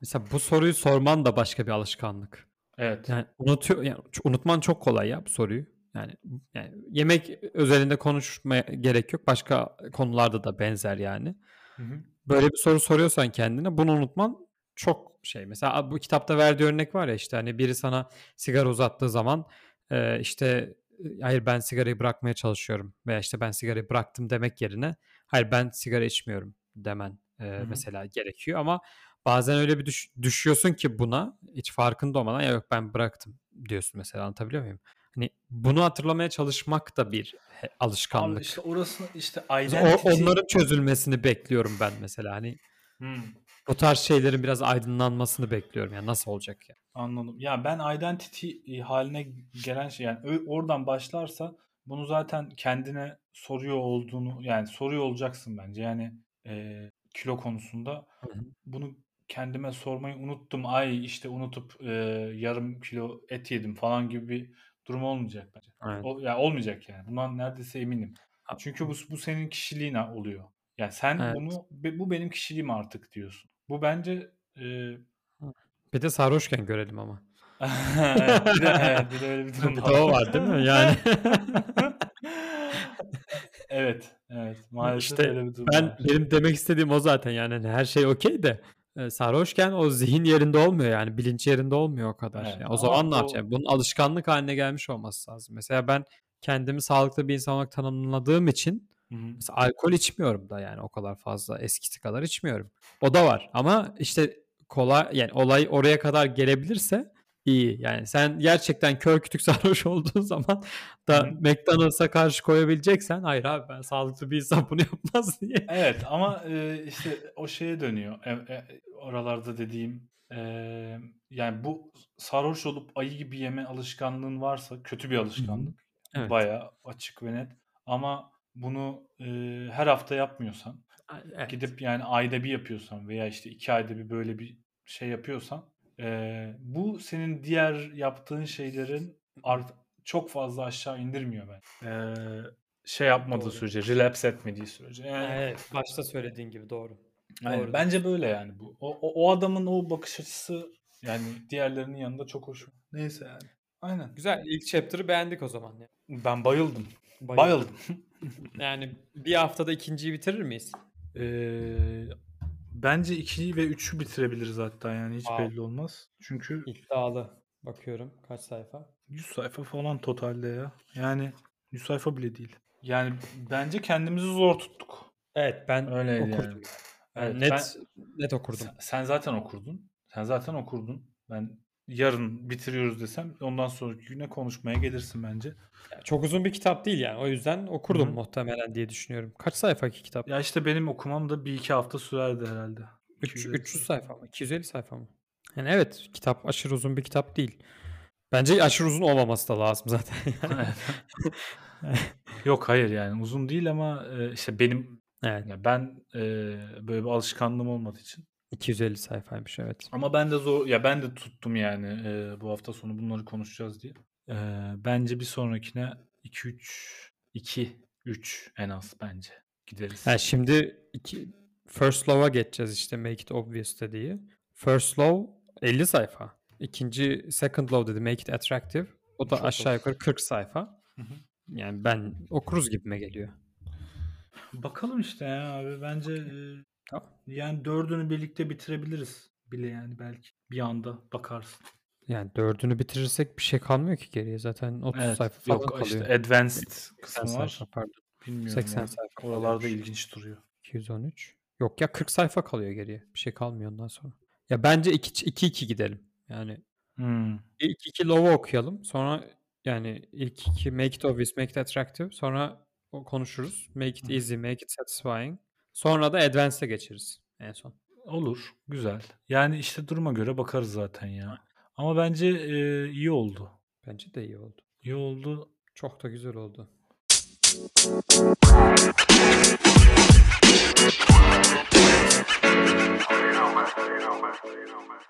mesela bu soruyu sorman da başka bir alışkanlık. Evet. Yani unutuyor yani unutman çok kolay ya bu soruyu. Yani yani yemek özelinde konuşmaya gerek yok. Başka konularda da benzer yani. Hı hı. Böyle bir soru soruyorsan kendine bunu unutman çok şey. Mesela bu kitapta verdiği örnek var ya işte hani biri sana sigara uzattığı zaman e, işte hayır ben sigarayı bırakmaya çalışıyorum veya işte ben sigarayı bıraktım demek yerine hayır ben sigara içmiyorum demen e, mesela gerekiyor ama bazen öyle bir düş- düşüyorsun ki buna hiç farkında olmadan ya yok ben bıraktım diyorsun mesela anlatabiliyor muyum? Hani bunu hatırlamaya çalışmak da bir he- Abi alışkanlık. işte orası işte O, identity. onların çözülmesini bekliyorum ben mesela. Hani Hmm, bu tarz şeylerin biraz aydınlanmasını bekliyorum. Yani nasıl olacak ya? anladım. Ya ben identity haline gelen şey yani oradan başlarsa bunu zaten kendine soruyor olduğunu yani soruyor olacaksın bence. Yani e, kilo konusunda bunu kendime sormayı unuttum. Ay işte unutup e, yarım kilo et yedim falan gibi bir durum olmayacak bence. Aynen. O, ya olmayacak yani. Bundan neredeyse eminim. Çünkü bu, bu senin kişiliğin oluyor. Yani sen Evet. bunu bu benim kişiliğim artık diyorsun. Bu bence e, Bir de sarhoşken görelim ama. [LAUGHS] bir de, evet, bir de öyle bir [LAUGHS] durum de o var değil mi? Yani. [LAUGHS] evet, evet. Maalesef İşte öyle bir durum ben var. benim demek istediğim o zaten yani Hani her şey okey de e, sarhoşken o zihin yerinde olmuyor yani bilinç yerinde olmuyor o kadar. Evet, Yani o ama zaman ne yapacaksın? Bunun alışkanlık haline gelmiş olması lazım. Mesela ben kendimi sağlıklı bir insan olarak tanımladığım için Hı hı. Mesela alkol içmiyorum da yani o kadar fazla eskisi kadar içmiyorum. O da var ama işte kolay yani olay oraya kadar gelebilirse iyi. Yani sen gerçekten kör kütük [LAUGHS] sarhoş olduğun zaman da hı. McDonald's'a karşı koyabileceksen hayır abi ben sağlıklı bir insan bunu yapmaz [LAUGHS] diye. Evet ama e, işte o şeye dönüyor. E, e, oralarda dediğim e, yani bu sarhoş olup ayı gibi yeme alışkanlığın varsa kötü bir alışkanlık. Evet. Bayağı açık ve net. Ama bunu e, her hafta yapmıyorsan Evet. gidip yani ayda bir yapıyorsan veya işte iki ayda bir böyle bir şey yapıyorsan e, bu senin diğer yaptığın şeylerin art, çok fazla aşağı indirmiyor ben. E, şey yapmadığı Doğru. sürece, relapse etmediği sürece. Yani, Evet, başta söylediğin gibi doğru. yani doğru bence böyle yani bu. O, o, o adamın o bakış açısı yani diğerlerinin yanında çok hoş. Neyse yani. Aynen. Güzel. İlk chapter'ı beğendik o zaman. Ben bayıldım. Bayıldım. Yani bir haftada ikinciyi bitirir miyiz? Ee, bence 2'yi ve 3'ü bitirebiliriz hatta yani hiç Wow. belli olmaz. Çünkü İddialı. Bakıyorum kaç sayfa? 100 sayfa falan totalde ya. Yani 100 sayfa bile değil. Yani bence kendimizi zor tuttuk. Evet ben Öyleydi okurdum. yani. Evet, net net okurdum. Sen, sen zaten okurdun. Sen zaten okurdun. Ben yarın bitiriyoruz desem ondan sonraki güne konuşmaya gelirsin bence. Ya Çok uzun bir kitap değil yani. O yüzden okurdum Hı hı. muhtemelen diye düşünüyorum. Kaç sayfa ki kitap? Ya işte benim okumam da bir iki hafta sürerdi herhalde. Üç- 250 300 sayfa mı? 250 sayfa mı? Yani evet kitap aşırı uzun bir kitap değil. Bence aşırı uzun olmaması da lazım zaten. [LAUGHS] Yani. Yok hayır yani uzun değil ama e, işte benim evet. ya ben e, böyle bir alışkanlığım olmadığı için 250 sayfaymış evet. Ama ben de zor ya ben de tuttum yani e, bu hafta sonu bunları konuşacağız diye. E, bence bir sonrakine 2 3 2 3 en az bence gideriz. Yani şimdi iki, First Love'a geçeceğiz işte Make It Obvious dediği. First Love 50 sayfa. İkinci Second Love dedi Make It Attractive. O da Çok aşağı yukarı 40 sayfa. Hı hı. Yani ben okuruz gibime geliyor. Bakalım işte ya abi. Bence e, Tamam. yani dördünü birlikte bitirebiliriz bile yani belki. Bir anda bakarsın. Yani dördünü bitirirsek bir şey kalmıyor ki geriye. Zaten 30 Evet. sayfa falan Yok kalıyor. işte advanced 80 kısmı var. sayfa pardon. Bilmiyorum. 80 ya. sayfa Oralarda ilginç duruyor. 213. Yok ya 40 sayfa kalıyor geriye. Bir şey kalmıyor ondan sonra. Ya bence 2-2 gidelim. Yani Hmm. ilk iki Love'u okuyalım. Sonra yani ilk iki Make It Obvious, Make It Attractive. Sonra o konuşuruz. Make It. Easy, Make It Satisfying. Sonra da Advanced'e geçeriz en son. Olur. Güzel. Yani işte duruma göre bakarız zaten ya. Ama bence e, iyi oldu. Bence de iyi oldu. İyi oldu. Çok da güzel oldu. You know, man. You know, man. You know, man.